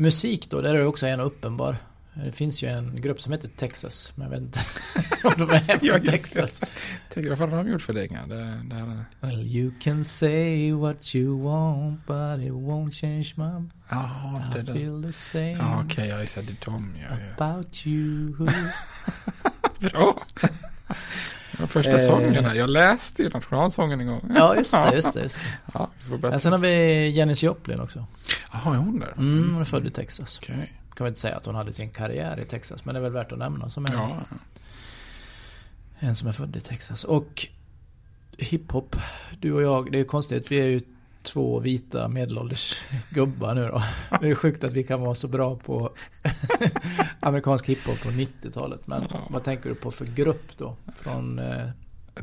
Musik då, där är det också en uppenbar. Det finns ju en grupp som heter Texas, men jag vet inte om de är Ja, från det. Texas. Tänk, vad fan har de gjort för länge? Det, det här, Well you can say what you want but it won't change my ja, det I där. feel the same Ja, okej, ja, just det. Det är de, ja, ja. about you. Bra! Första Eh. sången här. Jag läste ju nationalsången en gång. Ja, just det, just det. Just det. Ja, vi. Men sen har vi Janis Joplin också. Jaha, är hon där? Mm, hon är född i Texas. Okej. Kan väl inte säga att hon hade sin karriär i Texas, men det är väl värt att nämna som en, Ja, en som är född i Texas. Och hiphop, du och jag, det är konstigt, vi är ju två vita medelålders gubbar nu då. Det är sjukt att vi kan vara så bra på amerikansk hiphop på 90-talet. Men Ja. vad tänker du på för grupp då? Från eh,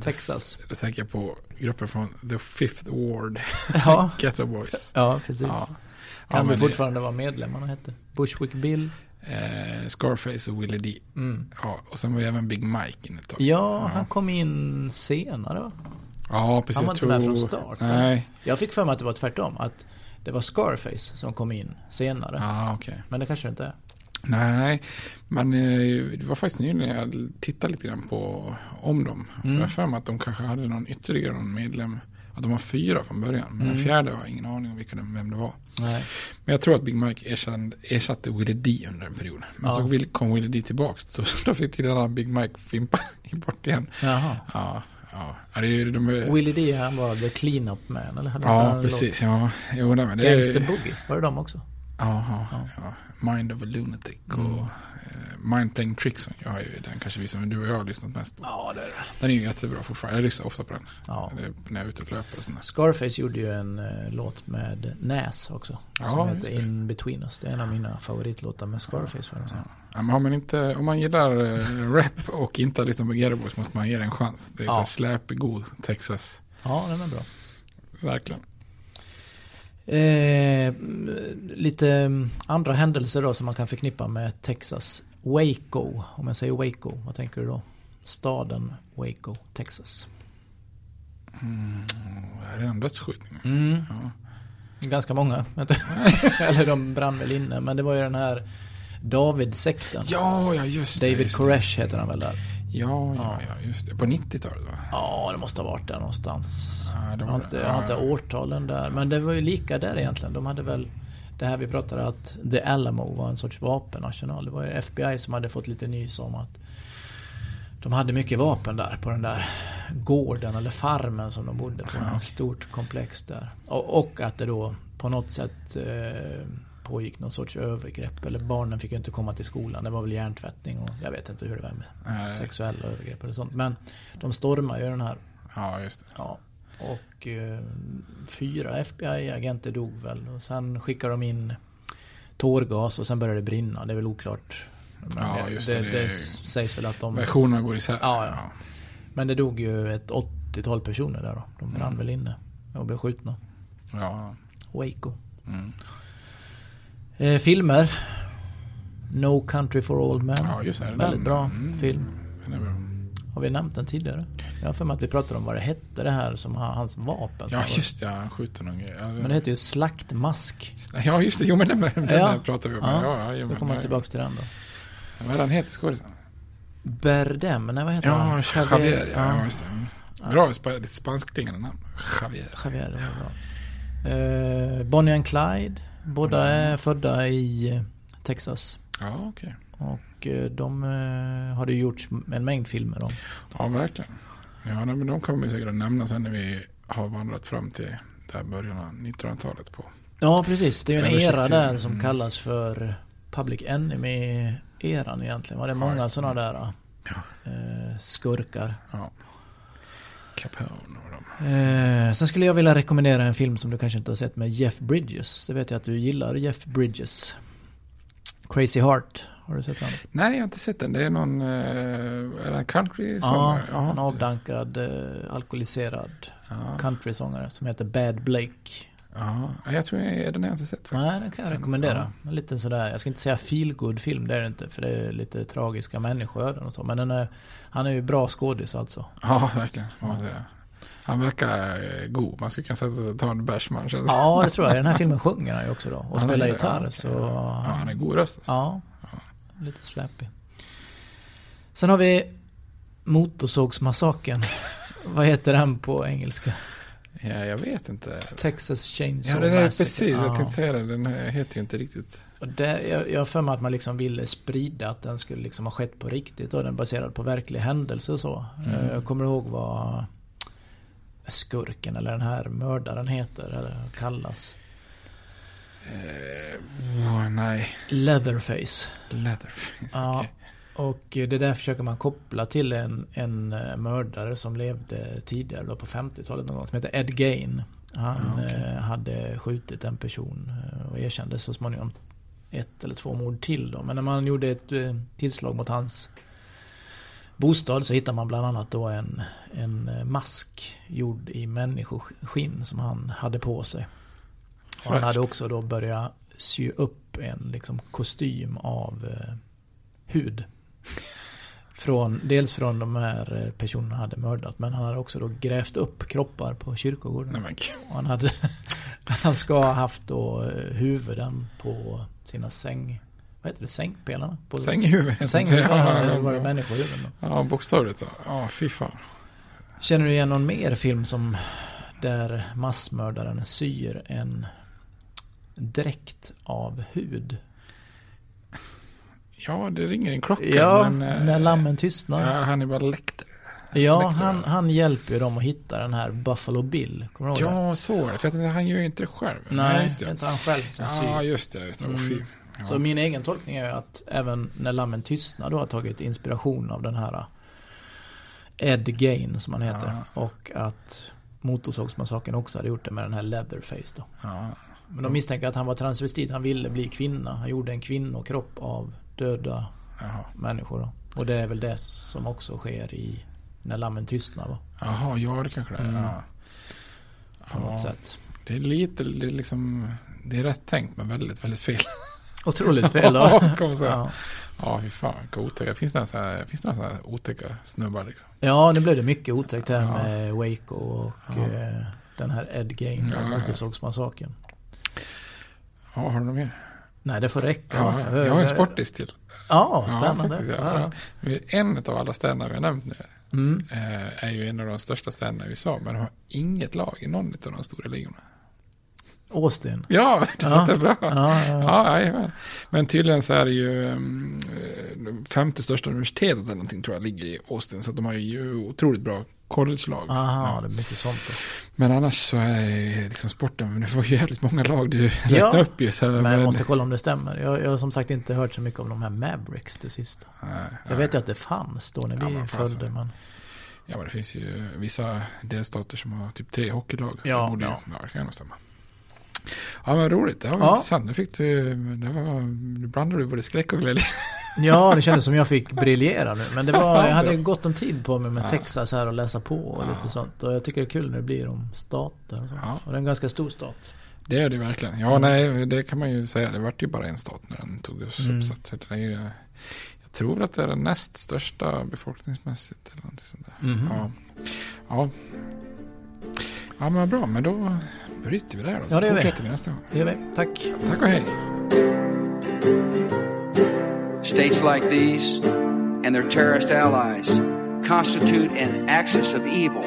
Texas? Då tänker jag på gruppen från The Fifth Ward. Ja, Ghetto Boys. ja precis. Ja. Kan Ja, vi men det- fortfarande vara medlemmarna hette? Bushwick Bill? Eh, Scarface och Willie D. Mm. Ja, och sen var ju även Big Mike in ett tag. Ja, han kom in senare va? Ja, precis. Han var inte med tror- från start, Nej. Jag fick för mig att det var tvärtom. Att det var Scarface som kom in senare. Ja, okej. Men det kanske det inte är. Nej, men eh, det var faktiskt nyligen jag tittade lite grann på om dem. Mm. Jag har för mig att de kanske hade någon ytterligare någon medlem. Att de var fyra från början. Men den Mm. fjärde har jag ingen aning om vilka den, vem det var. Nej. Men jag tror att Big Mike ersatte, ersatte Willie D under en period. Men Ja. så kom Willie D tillbaks. Så då fick tydligen Big Mike fimpa bort igen. Jaha. Ja, ja. ja det är, ju- de Willie D han var the clean-up man eller? Hade ja precis. Ja, jo, nej, men låt- det Gangster Boogie, var det de också? Jaha, ja. Mind of a Lunatic och Mm. eh, Mind Playing Tricks. Jag har ju den kanske vi som du och jag har lyssnat mest på. Ja, det är det. Den är ju jättebra fortfarande. Jag lyssnar ofta på den. Ja. Det är när jag är ute och löper och sådär. Scarface gjorde ju en eh, låt med Nas också. Ja, som heter det. In Between Us. Det är en av mina favoritlåtar med Scarface. För ja. Ja, men har man inte, om man gillar eh, rap och inte har lyssnat på Ghetto måste man ge det en chans. Det är Ja. så släpig Texas. ja, den är bra. Verkligen. Eh, lite mm, andra händelser då som man kan förknippa med Texas. Waco, om jag säger Waco, vad tänker du då? Staden Waco, Texas. Mm, är det en dödsskjutning? Mm. Ja. Ganska många. Eller de brann väl inne. Men det var ju den här David-sekten. Ja, ja, just det. David just. Koresh heter han väl där. Ja, ja, Ja. ja, just det. På 90-talet va? Ja, det måste ha varit där någonstans. Ja, jag, har inte, jag har inte Ja. årtalen där. Men det var ju lika där egentligen. De hade väl det här vi pratade att The Alamo var en sorts vapenarsenal. Det var ju FBI som hade fått lite nys om att de hade mycket vapen där på den där gården eller farmen som de bodde på. Ett stort komplex där. Och, och att det då på något sätt eh, pågick någon sorts övergrepp. Eller barnen fick ju inte komma till skolan. Det var väl hjärntvättning och jag vet inte hur det var med Nej. sexuella övergrepp eller sånt. Men de stormar ju den här Ja, just det. Ja, och eh, fyra FBI-agenter dog väl. Och sen skickade de in tårgas och sen började det brinna. Det är väl oklart. Ja, det, just det, det, det, det- sägs väl att de... Versionerna går isär. Ja, ja. Men det dog ju ett 80-tal personer där då. De brann Mm. väl inne och blev skjutna. Ja. Waco. Mm. Eh, filmer. No Country for Old Men. Ja, just det. Den- Väldigt bra Mm. film. Den är bra. Har vi nämnt den tidigare? Jag har för mig att vi pratade om vad det hette det här som hans vapen. Ja, just det. ja, Han skjuter någon grej. Ja, Men det heter ju Slaktmask. Ja, just det. Jo, men den, den Ja. pratar vi om. Ja, Ja, ja, Då kommer jag tillbaka till den då. Vad är den heter skådisen? Berdem, nej vad heter Ja, han? Javier. Ja, ja. just det. Bra, sp- lite spanskklingande namn. Javier. Javier, det var bra. Eh, Bonnie and Clyde. Båda är födda i eh, Texas. Ja, okej. Och eh, de eh, har det gjorts en mängd filmer om. Ja, verkligen. Ja, men de kommer vi säkert att nämna sen när vi har vandrat fram till där början av 1900-talet på. Ja, precis. Det är ju en era där som Mm. kallas för Public Enemy-eran egentligen. Var det Ja, många sådana där Ja. skurkar. Ja. Capone och de. Eh, sen skulle jag vilja rekommendera en film som du kanske inte har sett med Jeff Bridges. Det vet jag att du gillar Jeff Bridges. Crazy Heart. Har du sett den? Nej, jag har inte sett den. Det är någon eh, är det en country Ja, sångare? en avdankad, eh, alkoholiserad Ja. countrysångare som heter Bad Blake. Ja, jag tror jag, den har jag inte sett faktiskt. Nej, den kan jag rekommendera. En liten sådär, jag ska inte säga feelgood film, det är det inte. För det är lite tragiska människoöden och så. Men den är, han är ju bra skådis alltså. Ja, verkligen. Han verkar eh, god. Man skulle kunna sätta ta en bärs man känns Ja, det tror jag. I den här filmen sjunger han ju också då. Och Han spelar är- gitarr. ja, Så Ja, han är god röst. Alltså. Ja, lite släpig. Sen har vi Motorsågsmassakern. Vad heter den på engelska? Ja, jag vet inte. Texas Chainsaw Ja, den är Massacre. precis. Jag Ja. tänkte säga det. Den heter ju inte riktigt. Och jag, jag har för mig att man liksom ville sprida att den skulle liksom ha skett på riktigt och den baserad på verklig händelse och så. Mm. Eh, Jag kommer ihåg vad skurken eller den här mördaren heter eller kallas. Åh, nej. Leatherface. Leatherface. Ja, och det där försöker man koppla till en, en eh, mördare som levde tidigare då på 50-talet någon gång som heter Ed Gain. Han okej. eh, hade skjutit en person och erkände så småningom ett eller två mord till då. Men när man gjorde ett eh, tillslag mot hans bostad så hittade man bland annat då en, en eh, mask gjord i människoskinn som han hade på sig. Och han hade också då börjat sy upp en liksom kostym av eh, hud. Från, dels från de här eh, personerna han hade mördat men han hade också då grävt upp kroppar på kyrkogården. Nej. Och han, hade, han ska ha haft då eh, huvuden på sina säng... Vad heter det? Sängpelarna? På Sänghuvuden. Sänghuvuden, Ja, var det människohuvuden då? Ja, bokstavligt. Ja, Ja, fy fan. Känner du igen någon mer film som där massmördaren syr en dräkt av hud? Ja, det ringer en klocka. Ja, men, eh, när lammen tystnar. Ja, Hannibal Lecter. Ja, han, han hjälper ju dem att hitta den här Buffalo Bill. Kommer du ihåg det? Ja, så var det. För att han gör ju inte det själv. Nej, just det är inte han själv som Ja, syr. just det. Just det. Mm. Ja. Så min egen tolkning är ju att även när Lammen tystnar då har tagit inspiration av den här uh, Ed Gain som han heter. Och att Motorsågsmassakern också hade gjort det med den här Leatherface då. Ja. Men de misstänker att han var transvestit, han ville bli kvinna. Han gjorde en kvinnokropp av döda Jaha. människor då. Och det är väl det som också sker i När Lammen tystnar va? Jaha, ja det kanske det är. Mm. Ja. På något sätt. Det är lite, det är liksom, det är rätt tänkt men väldigt, väldigt fel. Otroligt fel då. Ja, kom så. Ja. Ja. ja, fy fan vilka otäcka. Finns det några så här, här otäcka snubbar liksom? Ja, nu blev det mycket otäckt här Ja. med Waco och Ja. eh, den här Ed Gain Ja, ja. Motorsågsmassakern. Ja, har du något mer? Nej, det får räcka. Ja, jag har en sportis till. Ja, spännande. faktiskt, Ja, ja. En av alla städerna vi har nämnt nu Mm. eh, är ju en av de största städerna i USA. Men de har inget lag i någon av de stora ligorna. Austin. Ja, det Ja. låter bra. Ja, Ja, ja. Men tydligen så är det ju um, femte största universitetet eller någonting tror jag ligger i Austin. Så de har ju otroligt bra college-lag. Aha, Ja. det är mycket sånt då. Men annars så är liksom sporten, men var ju jävligt många lag du Ja, räknar upp ju. Så Men jag måste kolla om det stämmer. Jag, jag har som sagt inte hört så mycket om de här Mavericks det sista. Nej, Jag nej. vet ju att det fanns då när Ja, vi fasen. följde. Men... Ja, men det finns ju vissa delstater som har typ tre hockeylag. Ja, det borde ju, ja. ja, det kan nog stämma. Ja, men roligt. Det var Ja. intressant. Nu fick du, det var, nu blandade du både skräck och glädje. Ja, det kändes som jag fick briljera nu. Men det var, jag hade Bra. gott om tid på mig med Ja. Texas här och läsa på och Ja. lite sånt. Och jag tycker det är kul när det blir om stater och sånt. Ja. Och det är en ganska stor stat. Det är det verkligen. Ja, nej, det kan man ju säga. Det vart ju bara en stat när den tog oss Mm. upp. Så det är ju, jag tror att det är den näst största befolkningsmässigt. Eller någonting sånt där. Mhm. Ja. ja. Ja, men bra. Men då bryter vi där då. Så Ja, det gör vi. fortsätter vi nästa gång. Det gör vi. Tack. Tack och hej. States like these and their terrorist allies constitute an axis of evil.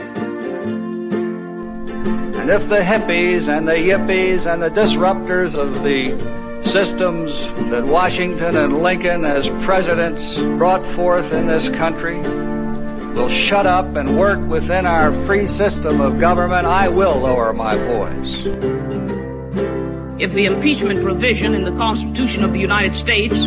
And if the hippies and the yippies and the disruptors of the systems that Washington and Lincoln as presidents brought forth in this country will shut up and work within our free system of government, I will lower my voice. if the impeachment provision in the Constitution of the United States